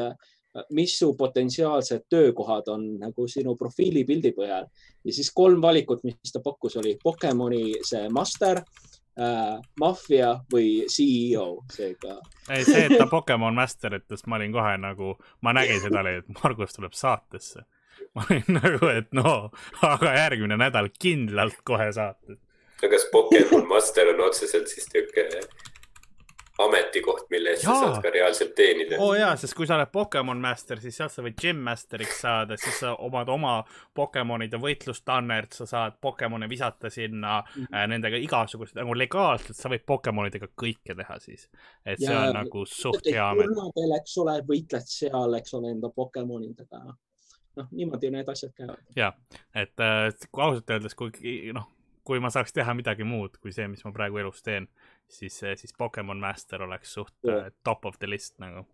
mis su potentsiaalsed töökohad on nagu sinu profiilipildi põhjal ja siis kolm valikut, mis ta pakkus, oli Pokemoni see master äh, maffia või CEO, seega. ei, see, et ta Pokemon Master ütles, ma olin kohe nagu, ma nägin seda, et Margus tuleb saatesse. ma olin nagu, et no, aga järgmine nädal kindlalt kohe saates. aga kas Pokemon Master on otseselt siis niisugune ametikoht, mille eest sa saad ka reaalselt teenida. oo oh, jaa, sest kui sa oled Pokemon Master, siis sealt sa võid Gym Masteriks saada, siis sa omad oma Pokemonide võitlustannert, sa saad Pokemone visata sinna mm -hmm. äh, nendega igasugused, nagu legaalselt sa võid Pokemonidega kõike teha siis. et ja, see on nagu suht hea amet. eks ole, võitled seal, eks ole, enda Pokemonidega. noh, niimoodi need asjad käivad. ja, et äh, kui ausalt öeldes, kui noh, kui ma saaks teha midagi muud kui see, mis ma praegu elus teen siis, siis Pokemon Master oleks suht yeah. top of the list nagu.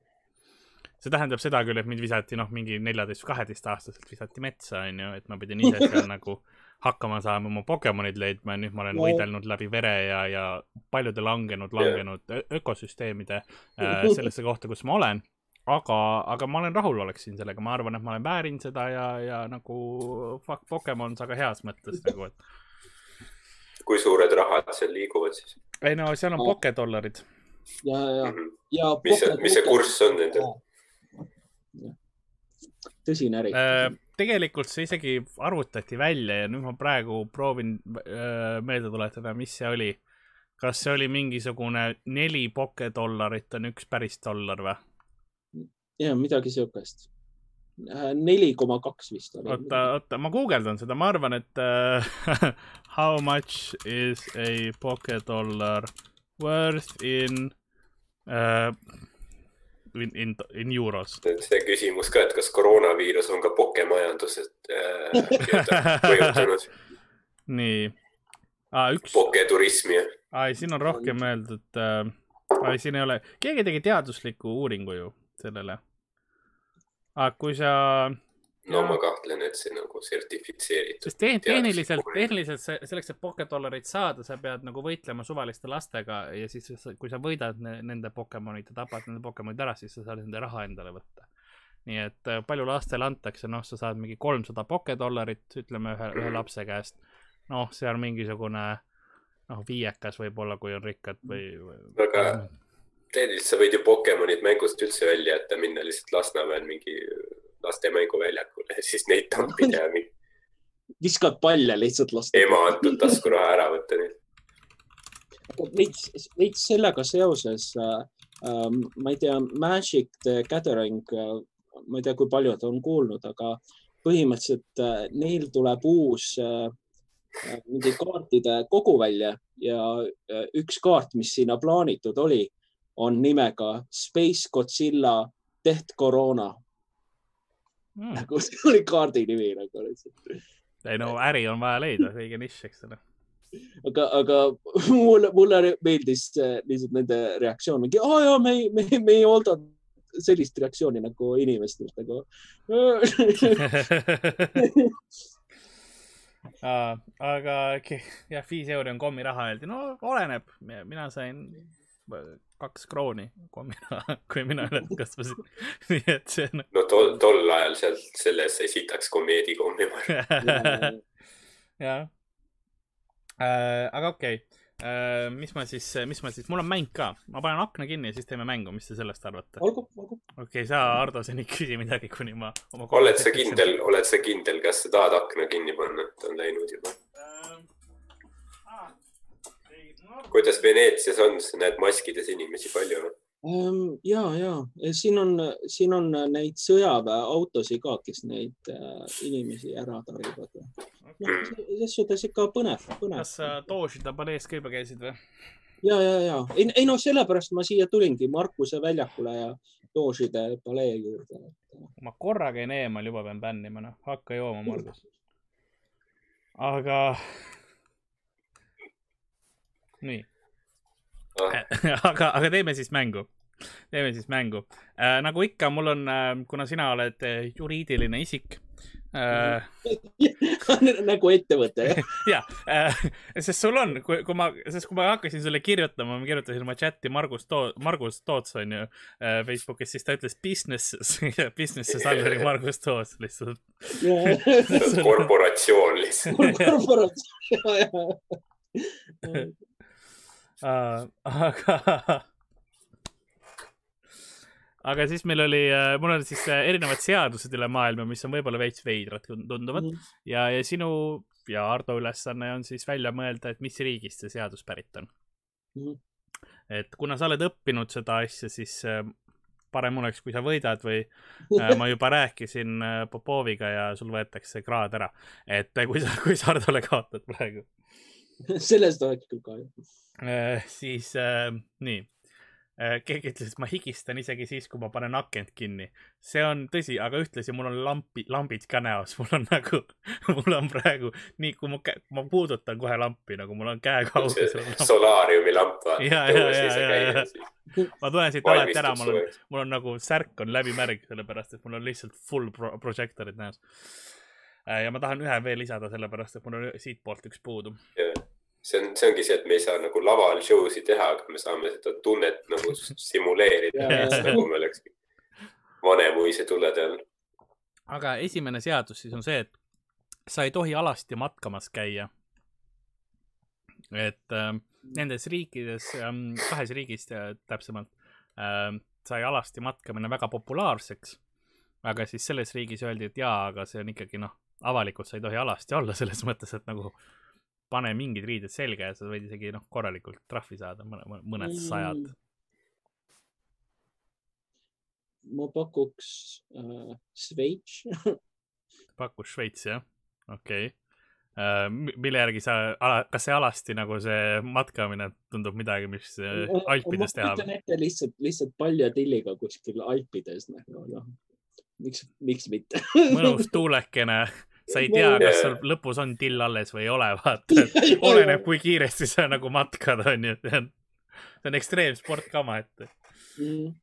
see tähendab seda küll, et mind visati noh, mingi neljateist, kaheteist aastaselt visati metsa, onju, et ma pidin ise seal [LAUGHS] nagu hakkama saama oma Pokemonid leidma ja nüüd ma olen no. võidelnud läbi vere ja, ja paljude langenud, langenud yeah. ökosüsteemide äh, [LAUGHS] sellesse kohta, kus ma olen aga, aga ma olen rahulolek siin sellega, ma arvan, et ma olen väärin seda ja, ja nagu fuck Pokemon, aga heas mõttes nagu, et kui suured rahad seal liiguvad siis? Ei no seal on pokedollarid. ja, ja -hmm. ja. mis see, mis see kurss on nendel? tõsine äri äh,. tegelikult see isegi arvutati välja ja nüüd ma praegu proovin äh, meelde tuletada, mis see oli. kas see oli mingisugune neli pokedollarit on üks päris dollar või? ja midagi siukest neli koma kaks vist oli. oota, oota, ma guugeldan seda, ma arvan, et uh, [LAUGHS] how much is a pokedollar worth in uh, in, in, in euros. see küsimus ka, et kas koroonaviirus on ka pokemajandusest äh, mõjutanud [LAUGHS] [LAUGHS] nii ah,. üks. poketurismi. ai, siin on rohkem öeldud äh,, ai, siin ei ole, keegi tegi teadusliku uuringu ju sellele aga kui sa. no ma kahtlen, et see nagu sertifitseeritud. sest tehn tehniliselt, tehniliselt selleks, et pocket dollareid saada, sa pead nagu võitlema suvaliste lastega ja siis, kui sa võidad nende Pokemonid ja tapad nende Pokemonid ära, siis sa saad nende raha endale võtta. nii et äh, palju lastele antakse, noh, sa saad mingi kolmsada pocket dollarit, ütleme ühe, ühe lapse käest. noh, see on mingisugune noh, viiekas võib-olla, kui on rikkad või, või. aga tehniliselt sa võid ju Pokemonid mängust üldse välja jätta, minna lihtsalt Lasnamäel mingi laste mänguväljakule ja siis neid tampida ja mingi. viskad palle lihtsalt laste. ema antud taskuraha ära võtta neilt. veits, veits sellega seoses äh,, ma ei tea, Magic the Gathering äh,, ma ei tea, kui paljud on kuulnud, aga põhimõtteliselt äh, neil tuleb uus äh, äh mingi kaartide kogu välja ja äh, üks kaart, mis sinna plaanitud oli on nimega Space Godzilla Death Corona mm.. nagu see oli kaardi nimi nagu lihtsalt. ei no äri on vaja leida, õige nišš, eks ole. aga, aga mulle, mulle meeldis lihtsalt nende reaktsioon, mingi, aa jaa, me ei, me ei, me ei oodanud sellist reaktsiooni nagu inimestelt nagu [LAUGHS] Uh, aga jah, viis euri on kommiraha, öeldi, no oleneb, mina sain kaks krooni, kui mina, kui mina üles [LAUGHS] kasvasin nii et see on. no tol, tol ajal seal selles sai sitaks komeedi kommima [LAUGHS] jah äh,, aga okei okay. äh,, mis ma siis, mis ma siis, mul on mäng ka, ma panen akna kinni ja siis teeme mängu, mis te sellest arvate? olgu, olgu. okei okay,, sa, Ardo, seni küsi midagi, kuni ma oma. oled sa kindel, oled sa kindel, kas sa tahad akna kinni panna, et on läinud juba? Kuidas Veneetsias on, näed maskides inimesi palju või? Ehm, ja, ja siin on, siin on neid sõjaväeautosid ka, kes neid äh, inimesi ära tarivad. noh, selles suhtes ikka põnev, põnev. kas sa Dožida palees ka juba käisid või? ja, ja, ja ei, ei noh, sellepärast ma siia tulingi Markuse väljakule ja Dožide palee juurde. ma korra käin eemal, juba pean bännima, noh, hakka jooma, Margus. [LAUGHS] aga nii ah. [LAUGHS] aga, aga teeme siis mängu. teeme siis mängu äh,. nagu ikka, mul on äh,, kuna sina oled äh, juriidiline isik äh, [LAUGHS] nagu ettevõte jah [LAUGHS] ja äh,, sest sul on, kui, kui ma, sest kui ma hakkasin sulle kirjutama, ma kirjutasin oma chati Margus Too-, Margus Toots on ju äh, Facebookis, siis ta ütles business business'is all oli Margus Toots lihtsalt korporatsioon lihtsalt korporatsioon, uh, [LAUGHS] aga aga siis meil oli, äh, mul on siis äh, erinevad seadused üle maailma, mis on võib-olla veits veidrad tunduvad mm. ja, ja sinu ja Ardo ülesanne on siis välja mõelda, et mis riigist see seadus pärit on mm.. et kuna sa oled õppinud seda asja, siis parem oleks, kui sa võidad või [LAUGHS] ma juba rääkisin Popoviga ja sul võetakse kraad ära. et kui sa, kui sa Hardole kaotad praegu [LAUGHS] sellest oleks küll kahju. Siis äh, nii Äh, keegi ütles, et ma higistan isegi siis, kui ma panen akent kinni. see on tõsi, aga ühtlasi mul on lampi, lambid ka näos, [LAUGHS] mul on nagu, mul on praegu nii, kui ma, ma puudutan kohe lampi, nagu mul on käe kaugusel. solaariumi lamp. ja, ja, ja, ja, ja. ma tulen siit alati ära, mul on, mul on nagu särk on läbimärg, sellepärast et mul on lihtsalt full pro projector'id näos. Äh, ja ma tahan ühe veel lisada, sellepärast et mul on siitpoolt üks puudu yeah see on, see ongi see, et me ei saa nagu laval show si teha, aga me saame seda tunnet nagu simuleerida nagu me oleks Vanemuise tulede all. aga esimene seadus siis on see, et sa ei tohi alasti matkamas käia. et äh, nendes riikides äh,, kahes riigis äh, täpsemalt äh,, sai alasti matkamine väga populaarseks. aga siis selles riigis öeldi, et jaa, aga see on ikkagi noh, avalikult sa ei tohi alasti olla selles mõttes, et nagu pane mingid riided selga ja sa võid isegi noh, korralikult trahvi saada, mõned, mõned mm. sajad. ma pakuks äh, Šveits [LAUGHS] pakus Šveits jah, okei okay. äh,. mille järgi sa, kas see alasti nagu see matkamine tundub midagi, mis äh, Alpides teha? ma kujutan ette lihtsalt, lihtsalt paljatilliga kuskil Alpides nagu noh, miks, miks mitte mõnus tuulekene [LAUGHS] sa ei tea, kas sul lõpus on till alles või ei ole, [LAUGHS] vaata, et oleneb, kui kiiresti sa nagu matkad, on ju, see on, ekstreemsport ka omaette mm..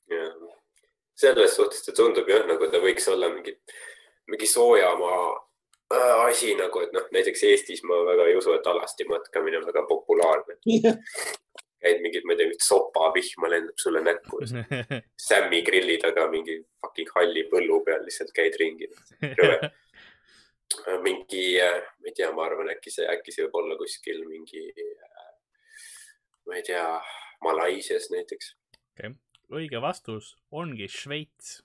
selles suhtes ta tundub jah, nagu ta võiks olla mingi, mingi soojamaa äh, asi nagu, et noh, näiteks Eestis ma väga ei usu, et alasti matkamine on väga populaarne. [LAUGHS] Käid mingid, ma ei tea, sopavihma lendab sulle näkku. [LAUGHS] Sämmi grilli taga mingi fucking halli põllu peal lihtsalt käid ringi. Rõve mingi, äh, ma ei tea, ma arvan, äkki see, äkki see võib olla kuskil mingi, äh, ma ei tea, Malaisias näiteks. okei okay., õige vastus ongi Šveits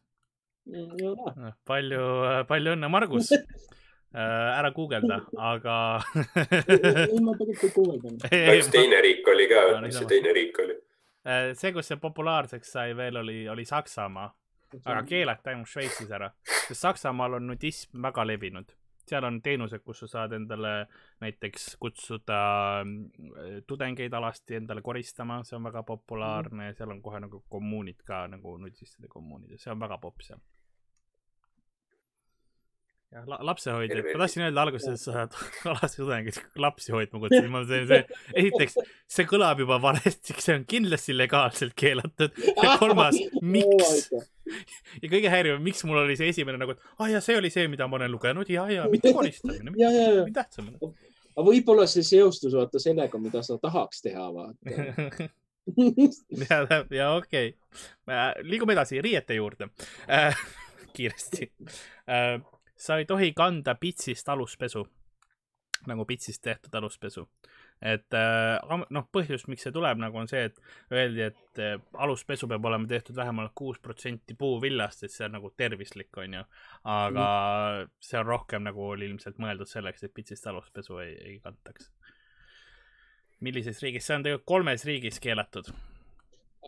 palju, palju õnne, Margus [LAUGHS] äh, ära guugelda, aga ei, ma [LAUGHS] tegelikult ei guugeldanud. üks teine riik oli ka, mis see teine riik oli? see, kus see populaarseks sai veel, oli, oli Saksamaa, aga keelati ainult Šveitsis ära, sest Saksamaal on nudism väga levinud seal on teenused, kus sa saad endale näiteks kutsuda mm, tudengeid alasti endale koristama, see on väga populaarne mm., seal on kohe nagu kommuunid ka nagu nudistide kommuunid ja see on väga popp seal jah la, lapsehoidjad, ma tahtsin öelda alguses, sa saad alati tudengid lapsi hoidma kutsuda, ma see, see, [LAUGHS] esiteks, see kõlab juba valesti, see on kindlasti legaalselt keelatud. [LAUGHS] ja kolmas, miks? ja kõige häirivam, miks mul oli see esimene nagu, et ah, ja see oli see, mida ma olen lugenud. Ja, ja mitte [LAUGHS] koristamine, mitte tähtsam. aga võib-olla see seostus vaata sellega, mida sa tahaks teha, vaata. Ja, ja okei. Okay., liigume edasi riiete juurde. Äh, kiiresti. Äh, sa ei tohi kanda pitsist aluspesu, nagu pitsist tehtud aluspesu. et äh, noh, põhjus, miks see tuleb nagu on see, et öeldi, et äh, aluspesu peab olema tehtud vähemalt kuus protsenti puuvillast, et see on nagu tervislik, on ju. aga mm. see on rohkem nagu oli ilmselt mõeldud selleks, et pitsist aluspesu ei, ei kantaks. millises riigis, see on tegelikult kolmes riigis keelatud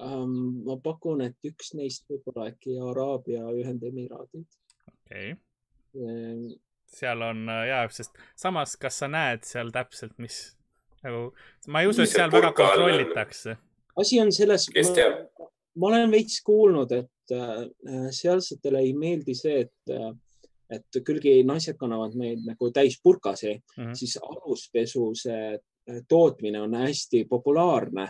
um,? ma pakun, et üks neist võib olla äkki Araabia Ühendemiraadid. okei okay seal on äh, ja, sest samas, kas sa näed seal täpselt, mis nagu, ma ei usu, et seal väga kontrollitakse. asi on selles, ma, ma olen veits kuulnud, et äh, sealsetele ei meeldi see, et äh, et külgi naised kannavad neid nagu täis purkasi mm, -hmm. siis aluspesu see äh, tootmine on hästi populaarne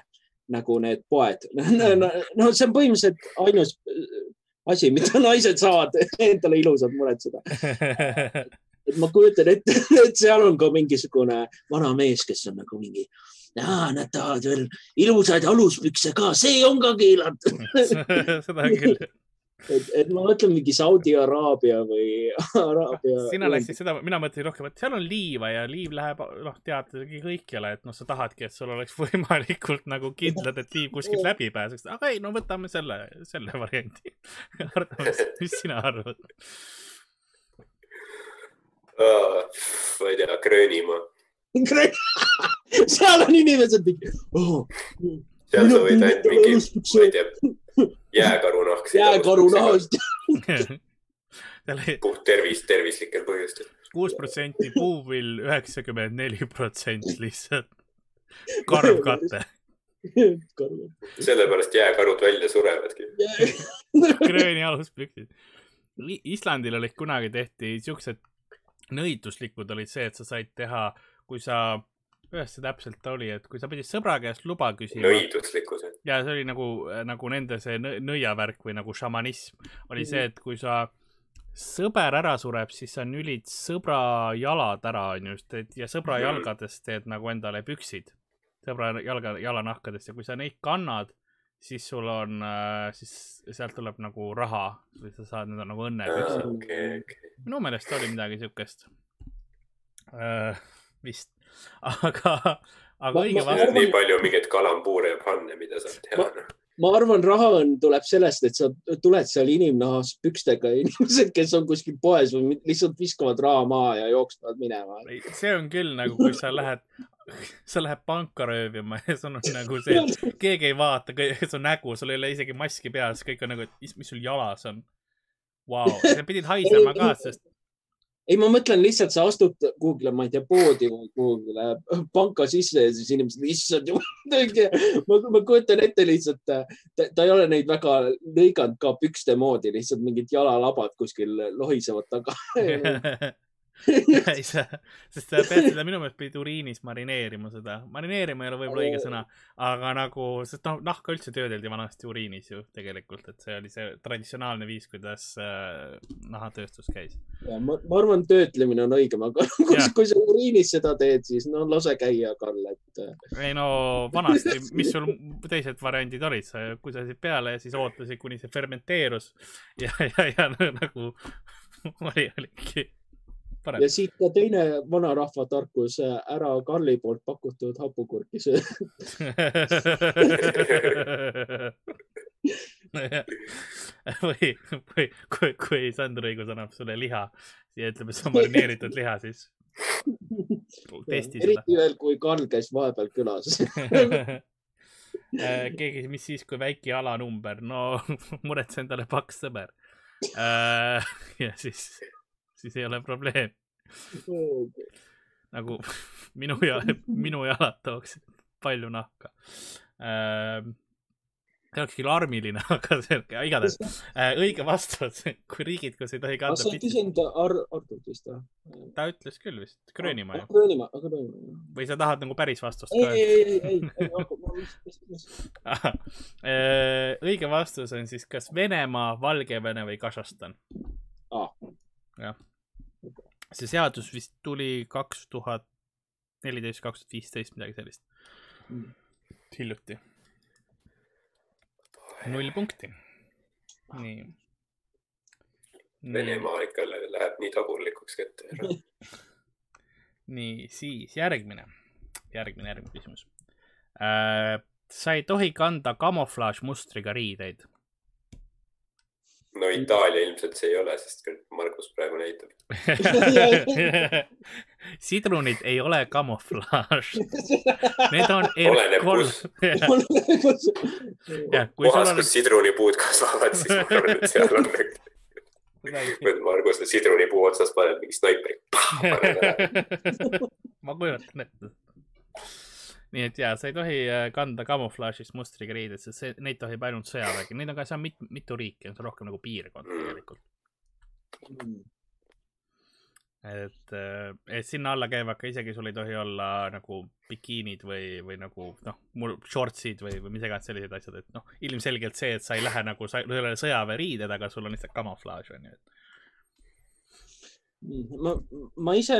nagu need poed [LAUGHS] no, no see on põhimõtteliselt ainus asi, mida [LAUGHS] naised saavad [LAUGHS] endale ilusalt muretseda. et ma kujutan ette, [LAUGHS] et seal on ka mingisugune vana mees, kes on nagu mingi, nad tahavad veel ilusaid aluspükse ka, see on ka keelatud seda küll et, et ma mõtlen mingi Saudi Araabia või [LAUGHS] Araabia. sina läksid seda, mina mõtlesin rohkem, et seal on liiva ja liiv läheb, noh, tead kõikjale, et noh, sa tahadki, et sul oleks [LAUGHS] võimalikult nagu kindlad, et liiv kuskilt [LAUGHS] läbi pääseks. aga ei, no võtame selle, selle variandi. Mis sina arvad uh,? ma ei tea, Gröönimaa seal on inimesed mingi oh.. seal sa võid ainult mingi, ma ei tea, jääkarunahk. jääkarunahast [LAUGHS] puht tervis, tervislikel põhjustel. kuus protsenti puuvill, üheksakümmend neli protsenti lihtsalt [LAUGHS] karvkate sellepärast jääkarud välja surevadki [LAUGHS] krööni aluspüksid. Islandil olid kunagi tehti siuksed nõiduslikud olid see, et sa said teha, kui sa, kuidas see täpselt oli, et kui sa pidid sõbra käest luba küsima. nõiduslikkus. ja see oli nagu, nagu nende see nõiavärk või nagu šamanism oli see, et kui sa sõber ära sureb, siis sa nülid sõbra jalad ära, onju, ja sõbra mhm. jalgadest teed nagu endale püksid sõbra jalga, jalanahkadest ja kui sa neid kannad, siis sul on äh,, siis sealt tuleb nagu raha või sa saad need nagu õnnepüksid okay,. Okay. minu meelest oli midagi siukest äh,. vist, [LAUGHS] aga, aga õige vastus. nii palju mingeid kalambuure ja panne, mida saab teha noh ma arvan, rahaõnn tuleb sellest, et sa tuled seal inimnahas pükstega [LAUGHS] inimesed, kes on kuskil poes või lihtsalt viskavad raha maha ja jooksevad minema. see on küll nagu, kui sa lähed, [LAUGHS] sa lähed panka röövima ja sul on nagu see, et keegi ei vaata su nägu, sul ei ole isegi maski peas, kõik on nagu, et mis sul jalas on. Vau, sa pidid haisema ka, sest ei, ma mõtlen lihtsalt, sa astud kuhugile, ma ei tea, poodi või kuhugile panka sisse ja siis inimesed, issand jumal, ma, ma kujutan ette lihtsalt, ta, ta ei ole neid väga lõiganud ka pükste moodi, lihtsalt mingid jalalabad kuskil lohisevad taga [LAUGHS] [LAUGHS] ei saa, sest sa pead seda minu meelest pidid uriinis marineerima seda, marineerima ei ole võib-olla õige sõna, aga nagu, sest noh, nahka üldse töödeldi vanasti uriinis ju tegelikult, et see oli see traditsionaalne viis, kuidas äh, nahatööstus käis. ja ma, ma arvan, töötlemine on õigem, aga [LAUGHS] kui, kui sa uriinis seda teed, siis no lase käia, Karl, et. Äh. ei no vanasti, mis sul teised variandid olid, sa kusesid peale ja siis ootasid, kuni see fermenteerus ja, ja, ja nagu [LAUGHS] oli, oligi Parem. ja siit ka teine vanarahva tarkus, ära Karli poolt pakutud hapukurki söö või, või kui, kui Sander Õigus annab sulle liha ja ütleb, et see on marineeritud liha, siis testi seda. eriti veel, kui Karl käis vahepeal külas äh, keegi, mis siis, kui väike jalanumber, no [LAUGHS] muretse endale paks sõber. Äh, ja siis [LAUGHS] siis ei ole probleem nagu [LAUGHS] minu ja minu jalad tooksid palju nahka äh, see oleks küll armiline, [LAUGHS] aga on igatahes äh, õige vastus, kui riigid, kus ei tohi kanda. kas sa ei küsinud Ar Artult vist või? ta ütles küll vist, Gröönimaa ju. Gröönimaa, aga Gröönimaa. või sa tahad nagu päris vastust ei, ei, ei, ei, ei, ei, äh, õige vastus on siis kas Venemaa, Valgevene või Kasahstan ah.. Jah see seadus vist tuli kaks tuhat neliteist, kaks tuhat viisteist, midagi sellist mm.. hiljuti. null punkti. nii. Venemaa ikka läheb nii tagurlikuks kätte [LAUGHS] nii, siis järgmine, järgmine, järgmine küsimus äh,. sa ei tohi kanda kamuflaažmustriga riideid no Itaalia ilmselt see ei ole, sest Margus praegu näitab [LAUGHS] sidrunid ei ole kamuflaaž. Need on [LAUGHS] R3. kohas, kus [LAUGHS] sidrunipuud kasvavad, siis ma arvan, et seal on Margus sidrunipuu otsas paneb mingi snaipri. ma kujutan ette nii et ja, sa ei tohi äh, kanda kamuflaažist mustriga riideid, sest see, neid tohib ainult sõjavägi, neid on ka, seal mit, mitu riiki, on see rohkem nagu piirkond tegelikult et, äh, et sinna alla käivad ka isegi, sul ei tohi olla nagu bikiinid või, või nagu noh, mul shortsid või, või mis iganes sellised asjad, et noh, ilmselgelt see, et sa ei lähe nagu, sa ei ole sõjaväeriided, aga sul on lihtsalt kamuflaaž on ju, et. ma, ma ise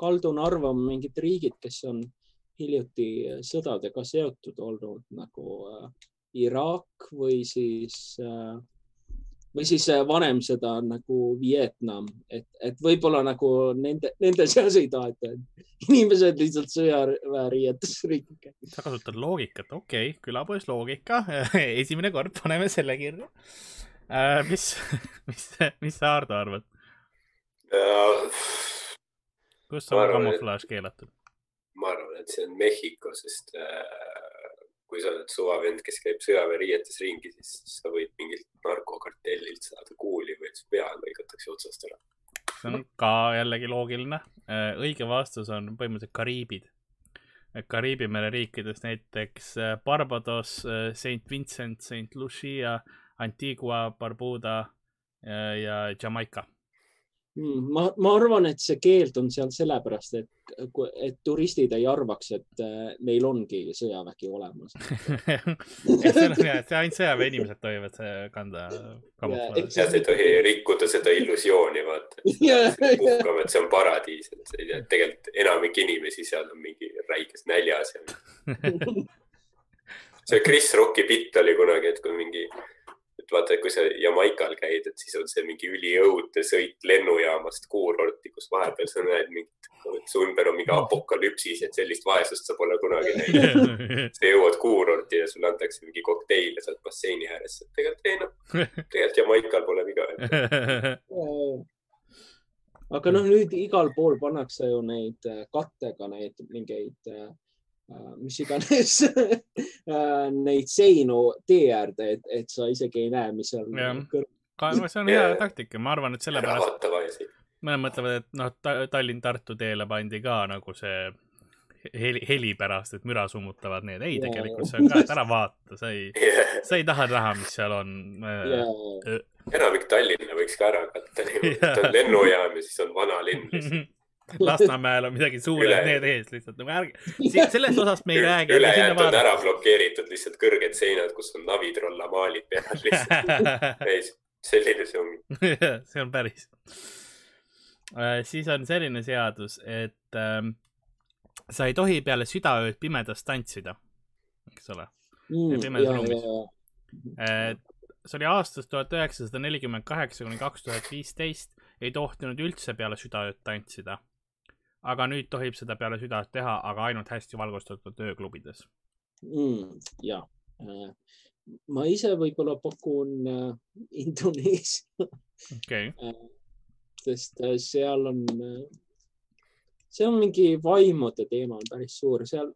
kaldun arvama mingid riigid, kes on hiljuti sõdadega seotud olnud nagu äh, Iraak või siis äh, või siis äh, vanem sõda nagu Vietnam, et, et võib-olla nagu nende, nende seas ei taheta, et inimesed lihtsalt sõjaväeriietes ringi. sa kasutad loogikat, okei okay,, külapoes loogika [LAUGHS] esimene kord paneme selle kirja äh,. mis, [LAUGHS] mis, mis sa, Hardo, arvad kus on kamuflaaž keelatud? Et see on Mehhiko, sest äh, kui sa oled suvavend, kes käib sõjaväeriietes ringi, siis sa võid mingilt narkokartellilt saada kuuli või su pea lõigatakse otsast ära. see on ka jällegi loogiline. Äh, õige vastus on põhimõtteliselt Kariibid. Kariibi mere riikides näiteks äh, Barbados, Saint Vincent, Saint Lucia, Antigua, Barbuda ja, ja Jamaica ma, ma arvan, et see keeld on seal sellepärast, et, et turistid ei arvaks, et äh, neil ongi sõjavägi olemas [LAUGHS] see on jah, et ainult sõjaväeinimesed tohivad kanda kamuflaaži. sealt ei tohi rikkuda seda illusiooni, vaata. [LAUGHS] puhkame, et see on paradiis, et sa ei tea, tegelikult enamik inimesi seal on mingi räiges näljas ja [LAUGHS] see Chris Rocki bitt oli kunagi, et kui mingi et vaata, kui sa Jamaikal käid, et siis on see mingi üliõudne sõit lennujaamast kuurorti, kus vahepeal sa näed mingit, su ümber on mingi apokalüpsis, et sellist vaesust sa pole kunagi näinud. [LAUGHS] sa jõuad kuurorti ja sulle antakse mingi kokteil ja sa oled basseini ääres. tegelikult ei noh, tegelikult Jamaikal pole viga aga noh, nüüd igal pool pannakse ju neid äh, kattega neid mingeid Äh, mis iganes [LAUGHS] äh, neid seinu tee äärde, et, et sa isegi ei näe, mis seal kõrval. see on hea taktika, ma arvan, et sellepärast mõned mõtlevad, et noh, Tallinn-Tartu teele pandi ka nagu see heli, heli pärast, et müra summutavad need. ei, tegelikult see on ka, et ära vaata, sa ei yeah., [LAUGHS] sa ei taha näha, mis seal on yeah.. enamik Tallinna võiks ka ära katta niimoodi et on lennujaam ja siis on vanalinn lihtsalt [LAUGHS] [LAUGHS] Lasnamäel on midagi suured need ees lihtsalt nagu ärge, sellest osast me ei räägi. ülejäänud on ära blokeeritud lihtsalt kõrged seinad, kus on navitrolla maalid peal [LAUGHS] lihtsalt ei, selline see ongi [LAUGHS] see on päris äh,. siis on selline seadus, et ähm, sa ei tohi peale südaööd pimedas tantsida, eks ole mm,. pimedas ruumis. see oli aastast tuhat üheksasada nelikümmend kaheksa kuni kaks tuhat viisteist ei tohtinud üldse peale südaööd tantsida aga nüüd tohib seda peale südant teha, aga ainult hästi valgustatud ööklubides mm,. ja, äh, ma ise võib-olla pakun äh, Indoneesia okay. [LAUGHS] Äh, sest seal on, see on mingi vaimude teema on päris suur, seal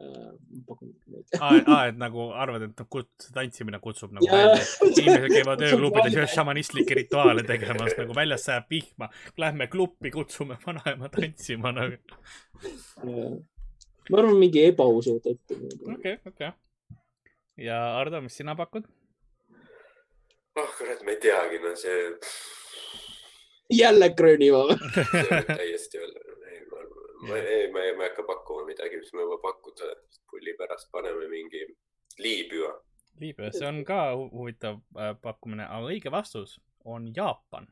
[LAUGHS] aa, et nagu arvad, et kut-, tantsimine kutsub nagu ja. välja. inimesed käivad [LAUGHS] ööklubides ühes šamanistlikke rituaale tegemas, nagu väljas sajab vihma. Lähme kluppi, kutsume vanaema tantsima nagu. ma arvan, mingi ebausu tõttu. okei, okei. ja Ardo, mis sina pakud? oh kurat, ma ei teagi, no see. jälle Gröönimaa [LAUGHS] täiesti jälle ma ei, ma ei, ma ei hakka pakkuma midagi, mis ma juba pakkuda, pulli pärast paneme mingi Liibüa. Liibüa, see on ka huvitav äh, pakkumine, aga õige vastus on Jaapan.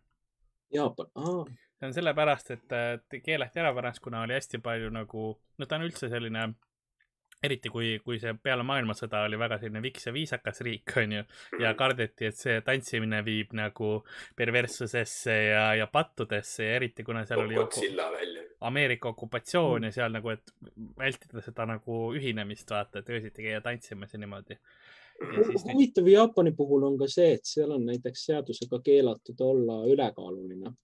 Jaapan, aa. see on sellepärast, et keelati ära pärast, kuna oli hästi palju nagu, no ta on üldse selline eriti kui, kui see peale maailmasõda oli väga selline viks ja viisakas riik, onju, ja mhm. kardeti, et see tantsimine viib nagu perverssusesse ja, ja pattudesse ja eriti kuna seal oli Ameerika okupatsioon mm. ja seal nagu, et vältida seda nagu ühinemist, vaata, et öösiti käia tantsimas ja niimoodi. huvitav nüüd... Jaapani puhul on ka see, et seal on näiteks seadusega keelatud olla ülekaaluline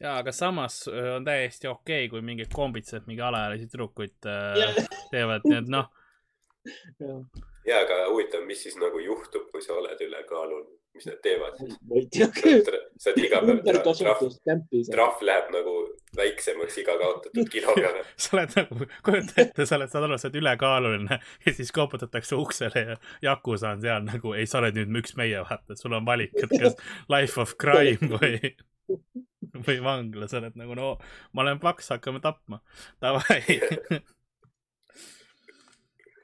ja, aga samas äh, on täiesti okei okay,, kui mingid kombitsad mingi alaealisi tüdrukuid äh, teevad, nii et noh. ja, aga huvitav, mis siis nagu juhtub, kui sa oled ülekaalul, mis nad teevad siis? ma ei tea küll. sa oled iga päev trahv, trahv läheb nagu väiksemaks iga kaotatud kilo peale [LAUGHS] sa oled nagu, kujuta ette, sa oled, saad aru, sa oled ülekaaluline ja siis koputatakse uksele ja Jakusa on seal nagu, ei, sa oled nüüd üks meie, vaata, sul on valik, et kas life of crime või [LAUGHS] või vanglas oled nagu no ma olen paks, hakkame tapma. Davai [LAUGHS]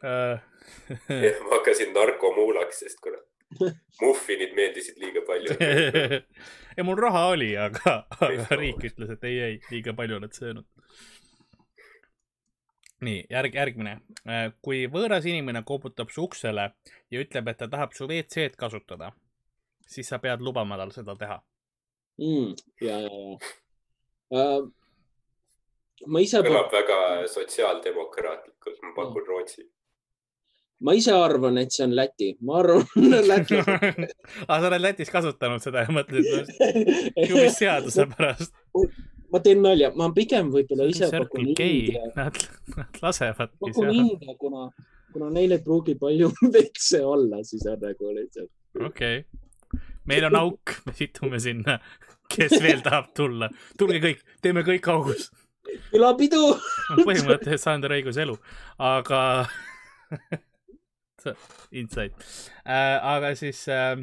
äh. ma hakkasin narkomuulaks, sest kurat, muffinid meeldisid liiga palju [LAUGHS] ja mul raha oli, aga, aga riik ütles, et ei, ei, liiga palju oled söönud. nii, järg, järgmine. Äh, kui võõras inimene koputab su uksele ja ütleb, et ta tahab su WC-d kasutada, siis sa pead lubama tal seda teha mm,. ja, ja, ja uh,. ma ise. kõlab väga sotsiaaldemokraatlikult, ma pakun mm. Rootsi. Ma ise arvan, et see on Läti, ma arvan Läti aga [LAUGHS] sa oled Lätis kasutanud seda ja mõtled, ju mis seaduse pärast ma teen nalja, ma pigem võib-olla ise pakun India. Nad, nad lasevadki pakun India, kuna kuna neil ei pruugi palju [LAUGHS] vetse olla, siis on nagu lihtsalt. okei okay., meil on auk, me situme sinna. kes veel tahab tulla, tulge kõik, teeme kõik augus. külapidu. põhimõtteliselt saanud ära õiguse elu, aga [LAUGHS] [LAUGHS] insight äh,, aga siis äh,,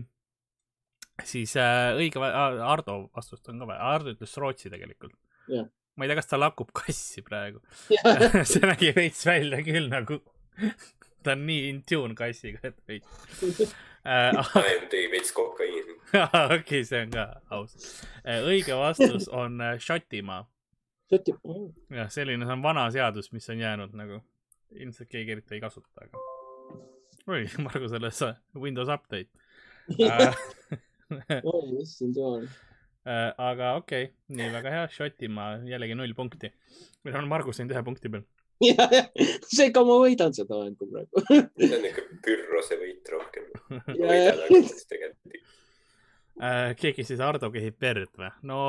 siis äh, õige, Ardo vastust on ka vaja, Ardo ütles Rootsi tegelikult Jah.. ma ei tea, kas ta lakub kassi praegu [LAUGHS] [LAUGHS] see nägi veits välja küll nagu, ta on nii in tune kassiga, et veits äh,. Tõi veits kokaiini. okei, see on ka aus. õige vastus on äh, Šotimaa. jah, selline, see on vana seadus, mis on jäänud nagu, ilmselt keegi eriti ei kasuta, aga. Oi, [LAUGHS] Margusele sa- Windows update äh. [LAUGHS] oi, issand jumal. Äh, aga okei okay., nii väga hea, Šotimaa jällegi null punkti. meil on Margus ainult ühe punkti peal. [LAUGHS] seega ma võidan seda mängu praegu. see on ikka pürrose võit rohkem. Äh, keegi siis Ardo kehib verd või? no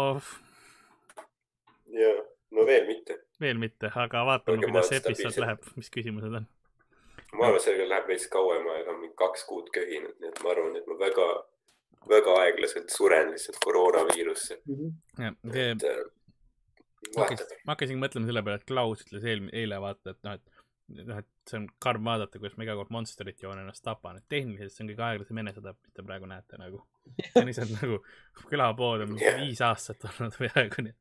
ja, no veel mitte. veel mitte, aga vaatame, kuidas see episood läheb, mis küsimused on. Ma arvan, sellega läheb veits kauem aega, mingi kaks kuud köhinud, nii et ma arvan, et ma väga, väga aeglaselt suren lihtsalt koroonaviirusse. see et äh, vahetab. ma hakkasin mõtlema selle peale, et Klaus ütles eel-, eile vaata, et noh, et noh, et see on karm vaadata, kuidas ma iga kord Monsterit joon ennast tapan, et tehniliselt see on kõige aeglasem enesetapp, mis te praegu näete nagu. [LAUGHS] see on lihtsalt nagu külapood on Jah. viis aastat olnud peaaegu nii,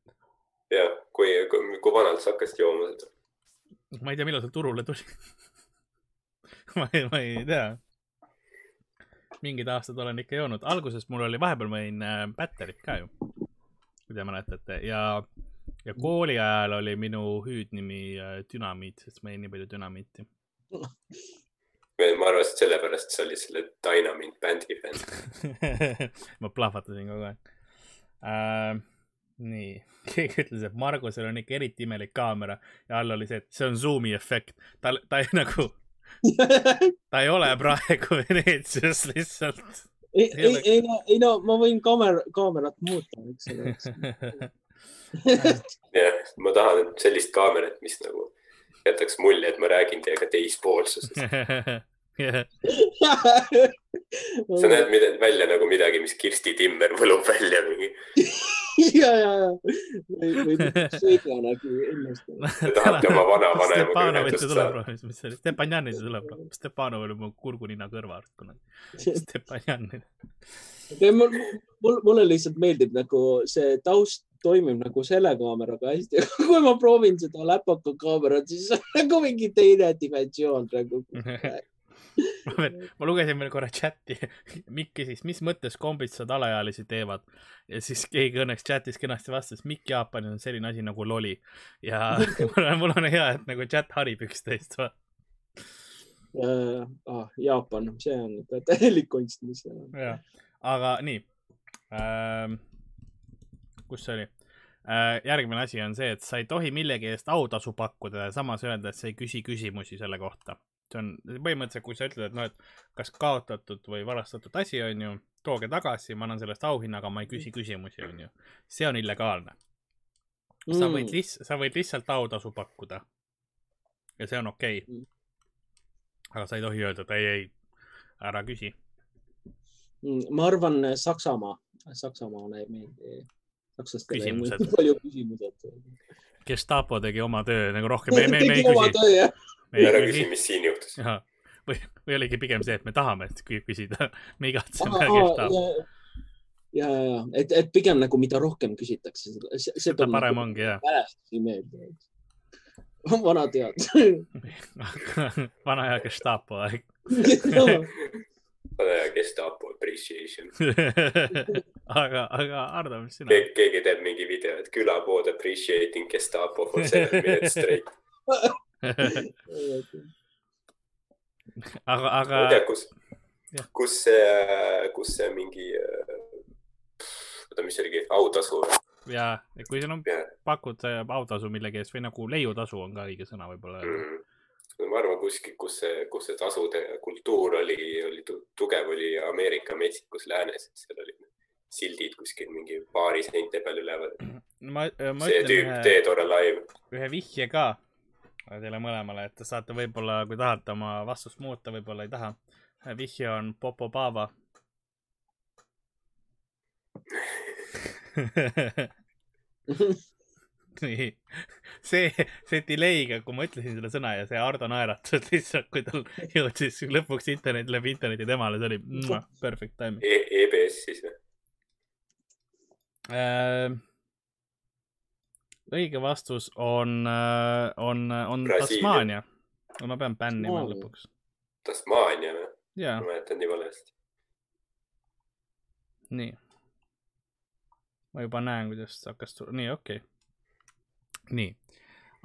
ja kui, kui, kui vanalt sa hakkasid jooma seda? et ma ei tea, millal see turule tuli. [LAUGHS] [LAUGHS] ma ei, ma ei tea. mingid aastad olen ikka joonud, alguses mul oli, vahepeal ma jõin äh, Batterit ka ju, kui te mäletate ja, ja kooli ajal oli minu hüüdnimi äh, Dünamiit, sest ma jõin nii palju dünamiiti. [LAUGHS] ma arvasin, et sellepärast sa olid selle Dynamite bändi fänn. [LAUGHS] ma plahvatasin kogu aeg äh,. nii, keegi ütles, et Margusel on ikka eriti imelik kaamera ja all oli see, et see on Zoomi efekt. ta, ta ei nagu, ta ei ole praegu [LAUGHS] Veneetsias lihtsalt. ei, ei, ei no, ei no ma võin kaamera, kaamerat muuta, eks ole, [LAUGHS] jah, ma tahan sellist kaamerat, mis nagu jätaks mulje, et ma räägin teiega teispoolsusest. [LAUGHS] sa näed mida, välja nagu midagi, mis Kirsti Timmer võlub välja mingi. [LAUGHS] ja, ja, ja või, või sõiga nagu ennast. Te tahate oma ühendust tuleb saada., mis see oli, Stepanjanit tuleb, Stepanov oli mu kurgunina kõrval kunagi. [LAUGHS] Stepanjanit. mul, mul, mulle lihtsalt meeldib nagu see taust toimib nagu selle kaameraga hästi. [LAUGHS] kui ma proovin seda läpaka kaamerat, siis on nagu mingi teine dimensioon nagu. Ma veel, ma lugesin veel korra chati, [LAUGHS] Mikk küsis, mis mõttes kombitsad alaealisi teevad ja siis keegi õnneks chatis kenasti vastas, Mikk Jaapanis on selline asi nagu loli ja [LAUGHS] mul on, hea, et nagu chat harib üksteist. [LAUGHS] ah, Jaapan, see on täielik kunst, mis seal on. aga nii ähm,. kus see oli äh,? järgmine asi on see, et sa ei tohi millegi eest autasu pakkuda ja samas öelda, et sa ei küsi küsimusi selle kohta. See on põhimõtteliselt, kui sa ütled, et noh, et kas kaotatud või varastatud asi on ju, tooge tagasi, ma annan sellest auhinna, aga ma ei küsi küsimusi, on ju. see on illegaalne. sa Mm. võid liht-, sa võid lihtsalt autasu pakkuda. ja see on okei okay. Mm. aga sa ei tohi öelda, et ei, ei, ära küsi. Mm, ma arvan Saksamaa, Saksamaale ei meeldi. Ei Küsimused. meeldi [LAUGHS] palju küsimused. Gestapo tegi oma töö nagu rohkem, me, me, me ei küsi, me ära ei küsi, mis siin juhtus. või, või oligi pigem see, et me tahame et kü- küsida, [LAUGHS] me igatseme Gestapo. ja, ja, et, et pigem nagu mida rohkem küsitakse, seda, seda parem ongi jah. mälestusi meelde. [LAUGHS] vanad head. vana hea Gestapo aeg. Pane Gestapo appreciation. aga, aga Ardo, mis sina? keegi, keegi teeb mingi video, et külapood appreciating Gestapo for seven minutes straight. [LAUGHS] aga, ma aga ei tea, kus kus see, kus see mingi, oota, mis see oligi, autasu või? ja kui sul on pakud äh, autasu millegi eest või nagu leiutasu on ka õige sõna võib-olla. Mm. Ma arvan kuskil, kus see, kus see tasude kultuur oli, oli tu- tugev, oli Ameerika metsikus läänes, et seal olid sildid kuskil mingi paari seinte peal üleval. ma, ma see tüüp ühe, Dead or Alive. ühe vihje ka. teile mõlemale, et te saate võib-olla, kui tahate oma vastust muuta, võib-olla ei taha. vihje on Popo Pava [LAUGHS] nii, see, see delay'ga, kui ma ütlesin selle sõna ja see Ardo naeratas lihtsalt, kui tal [LAUGHS] jõudis lõpuks internet läbi interneti temale, see oli perfect time e. EBS siis või äh,? õige vastus on, äh, on, on Tasmaania. ma pean bännima lõpuks. Tasmaania või? ma mäletan nii valesti. nii. ma juba näen, kuidas hakkas, nii okei okay nii,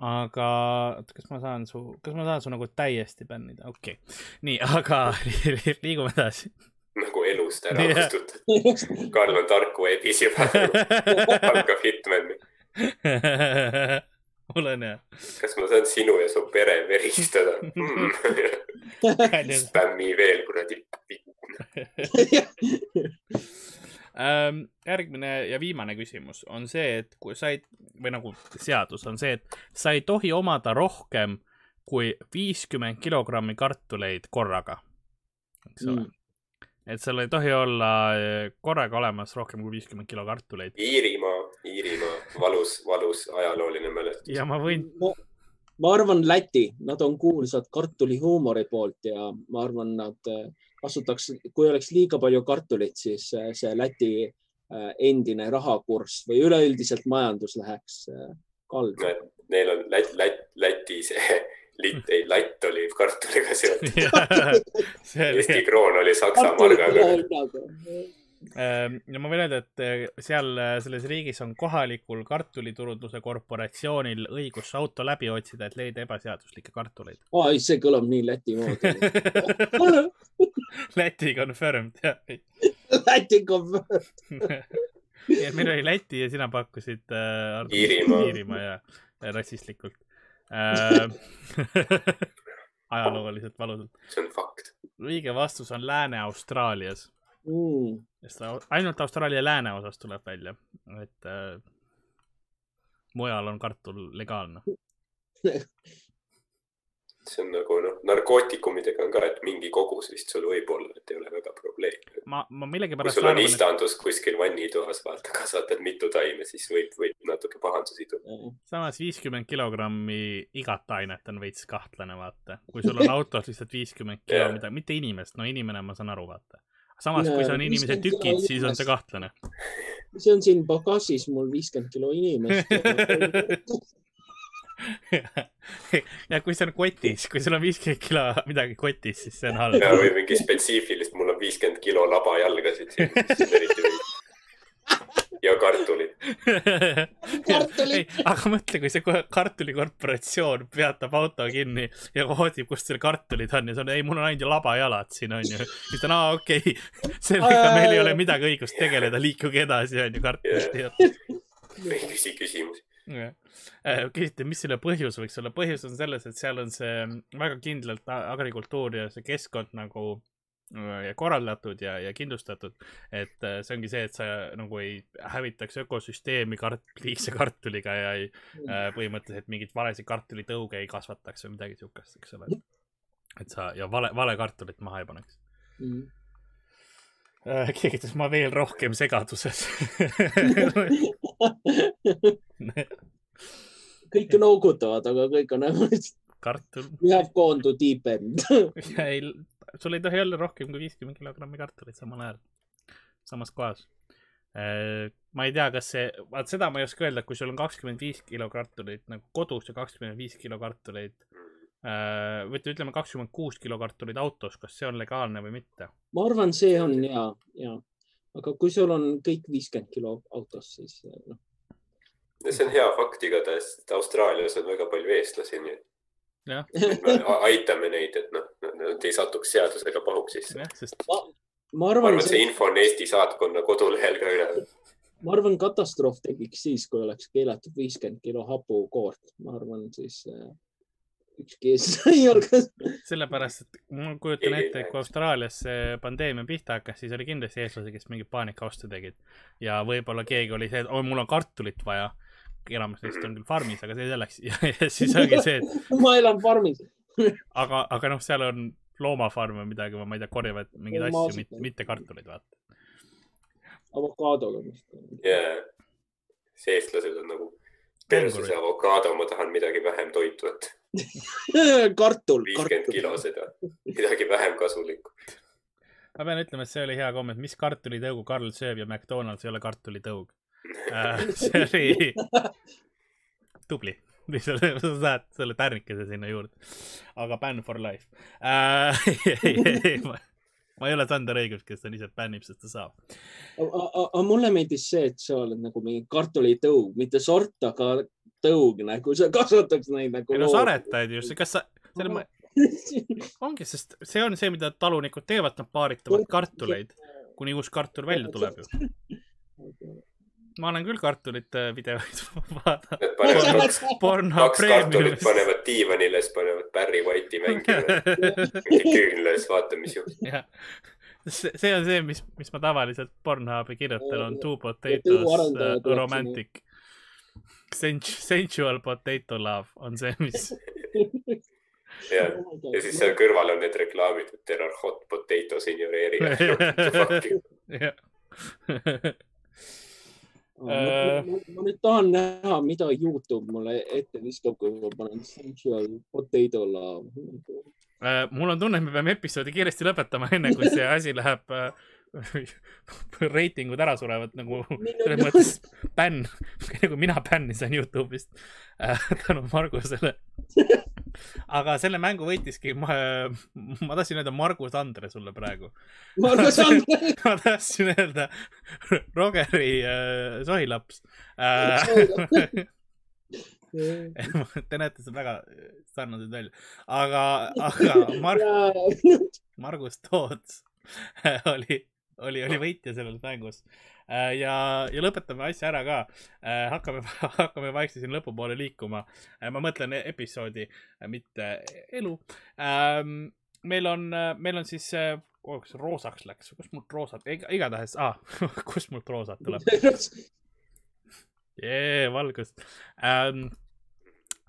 aga kas ma saan su, kas ma saan su nagu täiesti bännida, okei okay., nii, aga [LAUGHS] liigume edasi. nagu elust ära kustutatud. Karl on tark webis [LAUGHS] juba algab Hitmani [LAUGHS] olen jah. kas ma saan sinu ja su pere veristada mm. spämmi veel kuradi Ehm, järgmine ja viimane küsimus on see, et kui sa ei, või nagu seadus on see, et sa ei tohi omada rohkem kui viiskümmend kilogrammi kartuleid korraga, eks ole mm et seal ei tohi olla eh, korraga olemas rohkem kui viiskümmend kilo kartuleid. Iirimaa, Iirimaa, valus, valus ajalooline mälestus. ja ma võin. ma arvan Läti, nad on kuulsad kartulihuumori poolt ja ma arvan, nad eh, kasutaks, kui oleks liiga palju kartulit, siis äh, see Läti äh, endine rahakurss või üleüldiselt majandus läheks äh, kaldu. Neil on Läti, Läti, Läti see [LAUGHS] litt, ei latt oli kartuliga seotud. [LAUGHS] Eesti kroon oli Saksa margaga ja ma võin öelda, et eh, seal eh, selles riigis on kohalikul kartuliturunduse korporatsioonil õigus auto läbi otsida, et leida ebaseaduslikke kartuleid. aa, ei, see kõlab nii Läti moodi [LAUGHS] Läti confirmed, jah. [LAUGHS] Läti confirmed [LAUGHS] et meil oli Läti ja sina pakkusid äh, Iirimaa. Iirimaa ja rassistlikult äh, ajalooliselt valusalt. see on fakt. õige vastus on Lääne-Austraalias mm.. sest ainult Austraalia lääneosas tuleb välja, et äh, mujal on kartul legaalne [LAUGHS] see on nagu noh, narkootikumidega on ka, et mingi kogus vist sul võib olla, et ei ole väga probleem. ma, ma millegipärast. kui sul on arvan, istandus et... kuskil vannitoas, vaata, kasvatad mitu taime, siis võib, võib natuke pahandusi tulla. samas viiskümmend kilogrammi igat ainet on veits kahtlane, vaata. kui sul on [LAUGHS] autos lihtsalt viiskümmend kilo midagi, mitte inimest, no inimene, ma saan aru, vaata samas, kui see on inimese tükid, siis on see kahtlane. [LAUGHS] see on siin pagasis mul viiskümmend kilo inimest [LAUGHS] ja kui see on kotis, kui sul on viiskümmend kilo midagi kotis, siis see on halb. või mingi spetsiifilist, mul on viiskümmend kilo labajalgasid siin, siis eriti võis ja kartulid [LAUGHS] kartulid. aga mõtle, kui see kartulikorporatsioon peatab auto kinni ja otsib, kust seal kartulid on ja see on, ei, mul on ainult labajalad siin onju. siis ta on, aa okei [LAUGHS] okay., sellega meil ei ole midagi õigust tegeleda, liikuge edasi onju, kartulid yeah.. ei küsi küsimusi. Äh, küsite, mis selle põhjus võiks olla, põhjus on selles, et seal on see väga kindlalt agrikultuur ja see keskkond nagu Äh, korraldatud ja, ja kindlustatud. et äh, see ongi see, et sa nagu ei hävitaks ökosüsteemi kart-, liigse kartuliga ja ei äh, põhimõtteliselt mingeid valesid kartulitõuge ei kasvataks või midagi siukest, eks ole. et sa ja vale, vale kartulit maha ei paneks mm. keegi ütles, ma veel rohkem segaduses [LAUGHS] kõik noogutavad, aga kõik on kartul. We have gone to deep end [LAUGHS] ei, sul ei tohi olla rohkem kui viiskümmend kilogrammi kartulit samal ajal, samas kohas. Äh, ma ei tea, kas see, vaat seda ma ei oska öelda, kui sul on kakskümmend viis kilo kartulit nagu kodus ja kakskümmend viis kilo kartulit äh, või ütleme, kakskümmend kuus kilo kartulit autos, kas see on legaalne või mitte? ma arvan, see on ja, ja, aga kui sul on kõik viiskümmend kilo autos, siis noh. see on hea fakt igatahes, et Austraalias on väga palju eestlasi, nii et aitame neid, et noh, nad ei satuks seadusega pahuks sisse. Sest... ma, ma arvan, arvan, see info on Eesti saatkonna kodulehel ka üleval. ma arvan, katastroof tekiks siis, kui oleks keelatud viiskümmend kilo hapukoort. ma arvan, siis äh, ükski eestlane [LAUGHS] ei algas. sellepärast, et ma kujutan ette, et kui Austraalias see pandeemia pihta hakkas, siis oli kindlasti eestlasi, kes mingeid paanikaoste tegid ja võib-olla keegi oli see, et oi, mul on kartulit vaja enamus neist on küll farmis, aga see selleks ja, [LAUGHS] ja siis ongi see, et [LAUGHS] ma elan farmis. [LAUGHS] aga, aga noh, seal on loomafarm või midagi, ma ei tea, korjavad mingeid asju, mitte, mitte kartuleid, vaata. avokaadoga vist. jaa, see eestlased on nagu perses avokaado, ma tahan midagi vähem toitu, et kartul, viiskümmend kilo seda, midagi vähem kasulikku. ma pean ütlema, et see oli hea komment, mis kartulitõugu Karl sööb ja McDonalds ei ole kartulitõug. See oli [LAUGHS] tubli, lihtsalt sa saad selle tärnikese sinna juurde. aga bänn for life äh. [LAUGHS] Ma, ei ole Sander Õigus, kes ta lihtsalt bännib, sest ta saab. aga mulle meeldis see, et sa oled nagu mingi kartulitõug, mitte sort, aga tõug nagu, sa kasvataks neid nagu. ei no sa aretad ju, kas sa, selle ma, [LAUGHS] ongi, sest see on see, mida talunikud teevad, nad paaritavad kartuleid, kuni uus kartul välja tuleb ju. Ma olen küll kartulite videoid [LAUGHS] vaadanud. Panevad kartulit Premiumis. panevad diivanile, siis panevad Barry White'i mängima. [LAUGHS] mingi küünla, siis vaata, mis juhtub. see see on see, mis, mis ma tavaliselt Pornhubi kirjutan, on two potatoes uh, romantic. Sensual, sensual potato love on see, mis, [LAUGHS] ja, ja siis seal kõrval on need reklaamid, et there are hot potatoes in your area. jah. Ma, ma, ma nüüd tahan näha, mida Youtube mulle ette viskab, kui ma panen sensual potato love. Äh, mul on tunne, et me peame episoodi kiiresti lõpetama, enne kui see asi läheb äh, [LAUGHS] reitingud ära surevad nagu selles mõttes bänn, [LAUGHS] nagu mina bännisin Youtube'ist äh, tänu Margusele. [LAUGHS] aga selle mängu võitiski, ma, [LAUGHS] ma tahtsin öelda Margus Andre sulle praegu. Margus [LAUGHS] Andre. ma tahtsin öelda [LAUGHS] Rogeri äh, sohilaps äh,. Te näete seal väga sarnased välja, aga, aga Mar-, Margus Toots oli, oli, oli võitja selles mängus. ja, ja lõpetame asja ära ka. hakkame, [LAUGHS] hakkame vaikselt siin lõpupoole liikuma. ma mõtlen episoodi, mitte elu. meil on, meil on siis, oh, kas roosaks läks, kust mult roosat, igatahes ah, [LAUGHS] kust mult roosat tuleb? jee, valgust ähm,.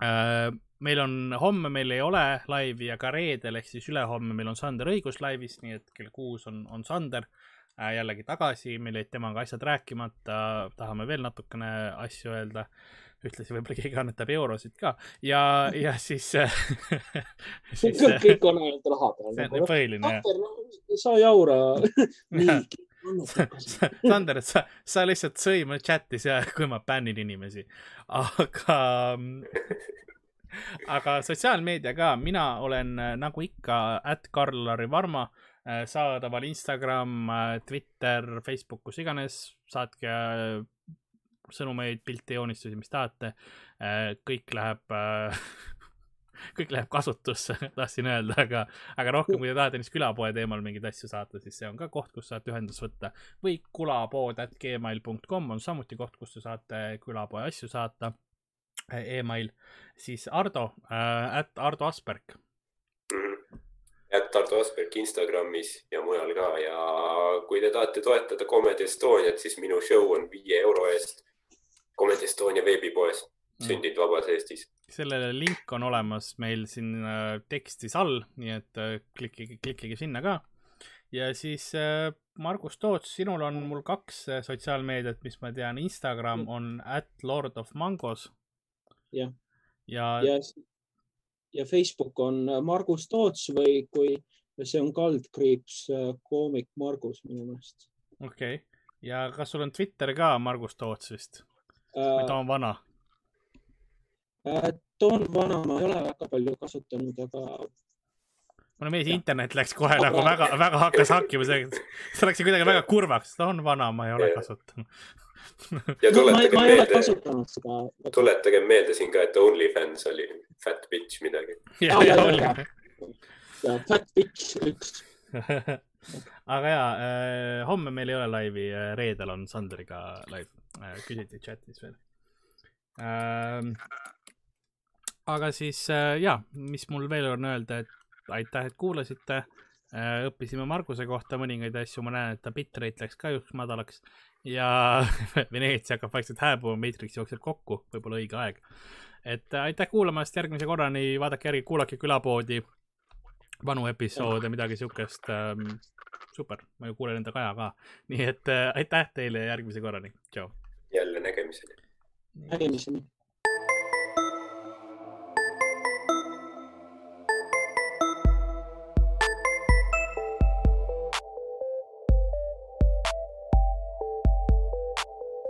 Äh, meil on homme, meil ei ole laivi ja ka reedel ehk siis ülehomme meil on Sander õigus laivis, nii et kell kuus on, on Sander äh, jällegi tagasi, meil jäid temaga asjad rääkimata, tahame veel natukene asju öelda. ühtlasi võib-olla keegi annetab eurosid ka ja, ja siis, [LAUGHS] siis kõik, kõik on ainult raha see peal on. põhiline [LAUGHS] sa jaura. nii, Sander, et sa, sa lihtsalt sõima chat'is ja [LAUGHS] kui ma bännin inimesi, aga, aga sotsiaalmeedia ka, mina olen äh, nagu ikka at Karl-Lari Varma, saadaval Instagram, Twitter, Facebook, kus iganes, saatke äh, sõnumeid, pilte, joonistusi, mis tahate. kõik läheb, [LAUGHS] kõik läheb kasutusse, [LAUGHS] tahtsin öelda, aga, aga rohkem, kui te tahate näiteks külapoe teemal mingeid asju saata, siis see on ka koht, kus saate ühendust võtta või kulapood.gmail.com on samuti koht, kus te saate külapoe asju saata e. email siis Ardo äh,, Ardo Asperg. Et Tartu Asperg Instagramis ja mujal ka ja kui te tahate toetada Comedy Estoniat, siis minu show on viie euro eest Comedy Estonia veebipoes, sündinud vabas Eestis. sellele link on olemas meil siin äh, tekstis all, nii et äh, klikkige, klikkige sinna ka. ja siis äh, Margus Toots, sinul on mul kaks sotsiaalmeediat, mis ma tean, Instagram on at lord of mangos. Jah. ja, ja, ja Facebook on Margus Toots või kui see on kaldkriips äh, koomik Margus minu meelest okei okay., ja kas sul on Twitter ka Margus Toots vist või ta äh, on vana? äh,. Don Vana ma ei ole väga palju kasutanud, aga mulle meeldis, internet läks kohe nagu väga, väga hakkas hakkima, see, see läks kuidagi väga kurvaks, ta on vana, ma ei ole kasutanud. Ja ma, tuletage ma ei ole meelde, tuletage meelde siin ka, et OnlyFans oli fat bitch midagi. ja, ja ja, ja.. ja Fat Bitch üks. [LAUGHS] aga ja äh,, homme meil ei ole laivi, reedel on Sandriga live äh,, küsiti chatis veel ähm,. aga siis äh, ja, mis mul veel on öelda, et aitäh, et kuulasite Äh, õppisime Marguse kohta mõningaid asju, ma näen, et ta bitrate läks ka just madalaks ja [LAUGHS] Veneetsia hakkab vaikselt hääbuma, Matrix jookseb kokku, võib-olla õige aeg. et äh, aitäh kuulamast, järgmise korrani vaadake järgi, kuulake külapoodi, vanu episoode, midagi siukest ähm,. super, ma ju kuulen enda kaja ka, nii et äh, aitäh teile ja järgmise korrani, tšau. jälle nägemiseni. nägemiseni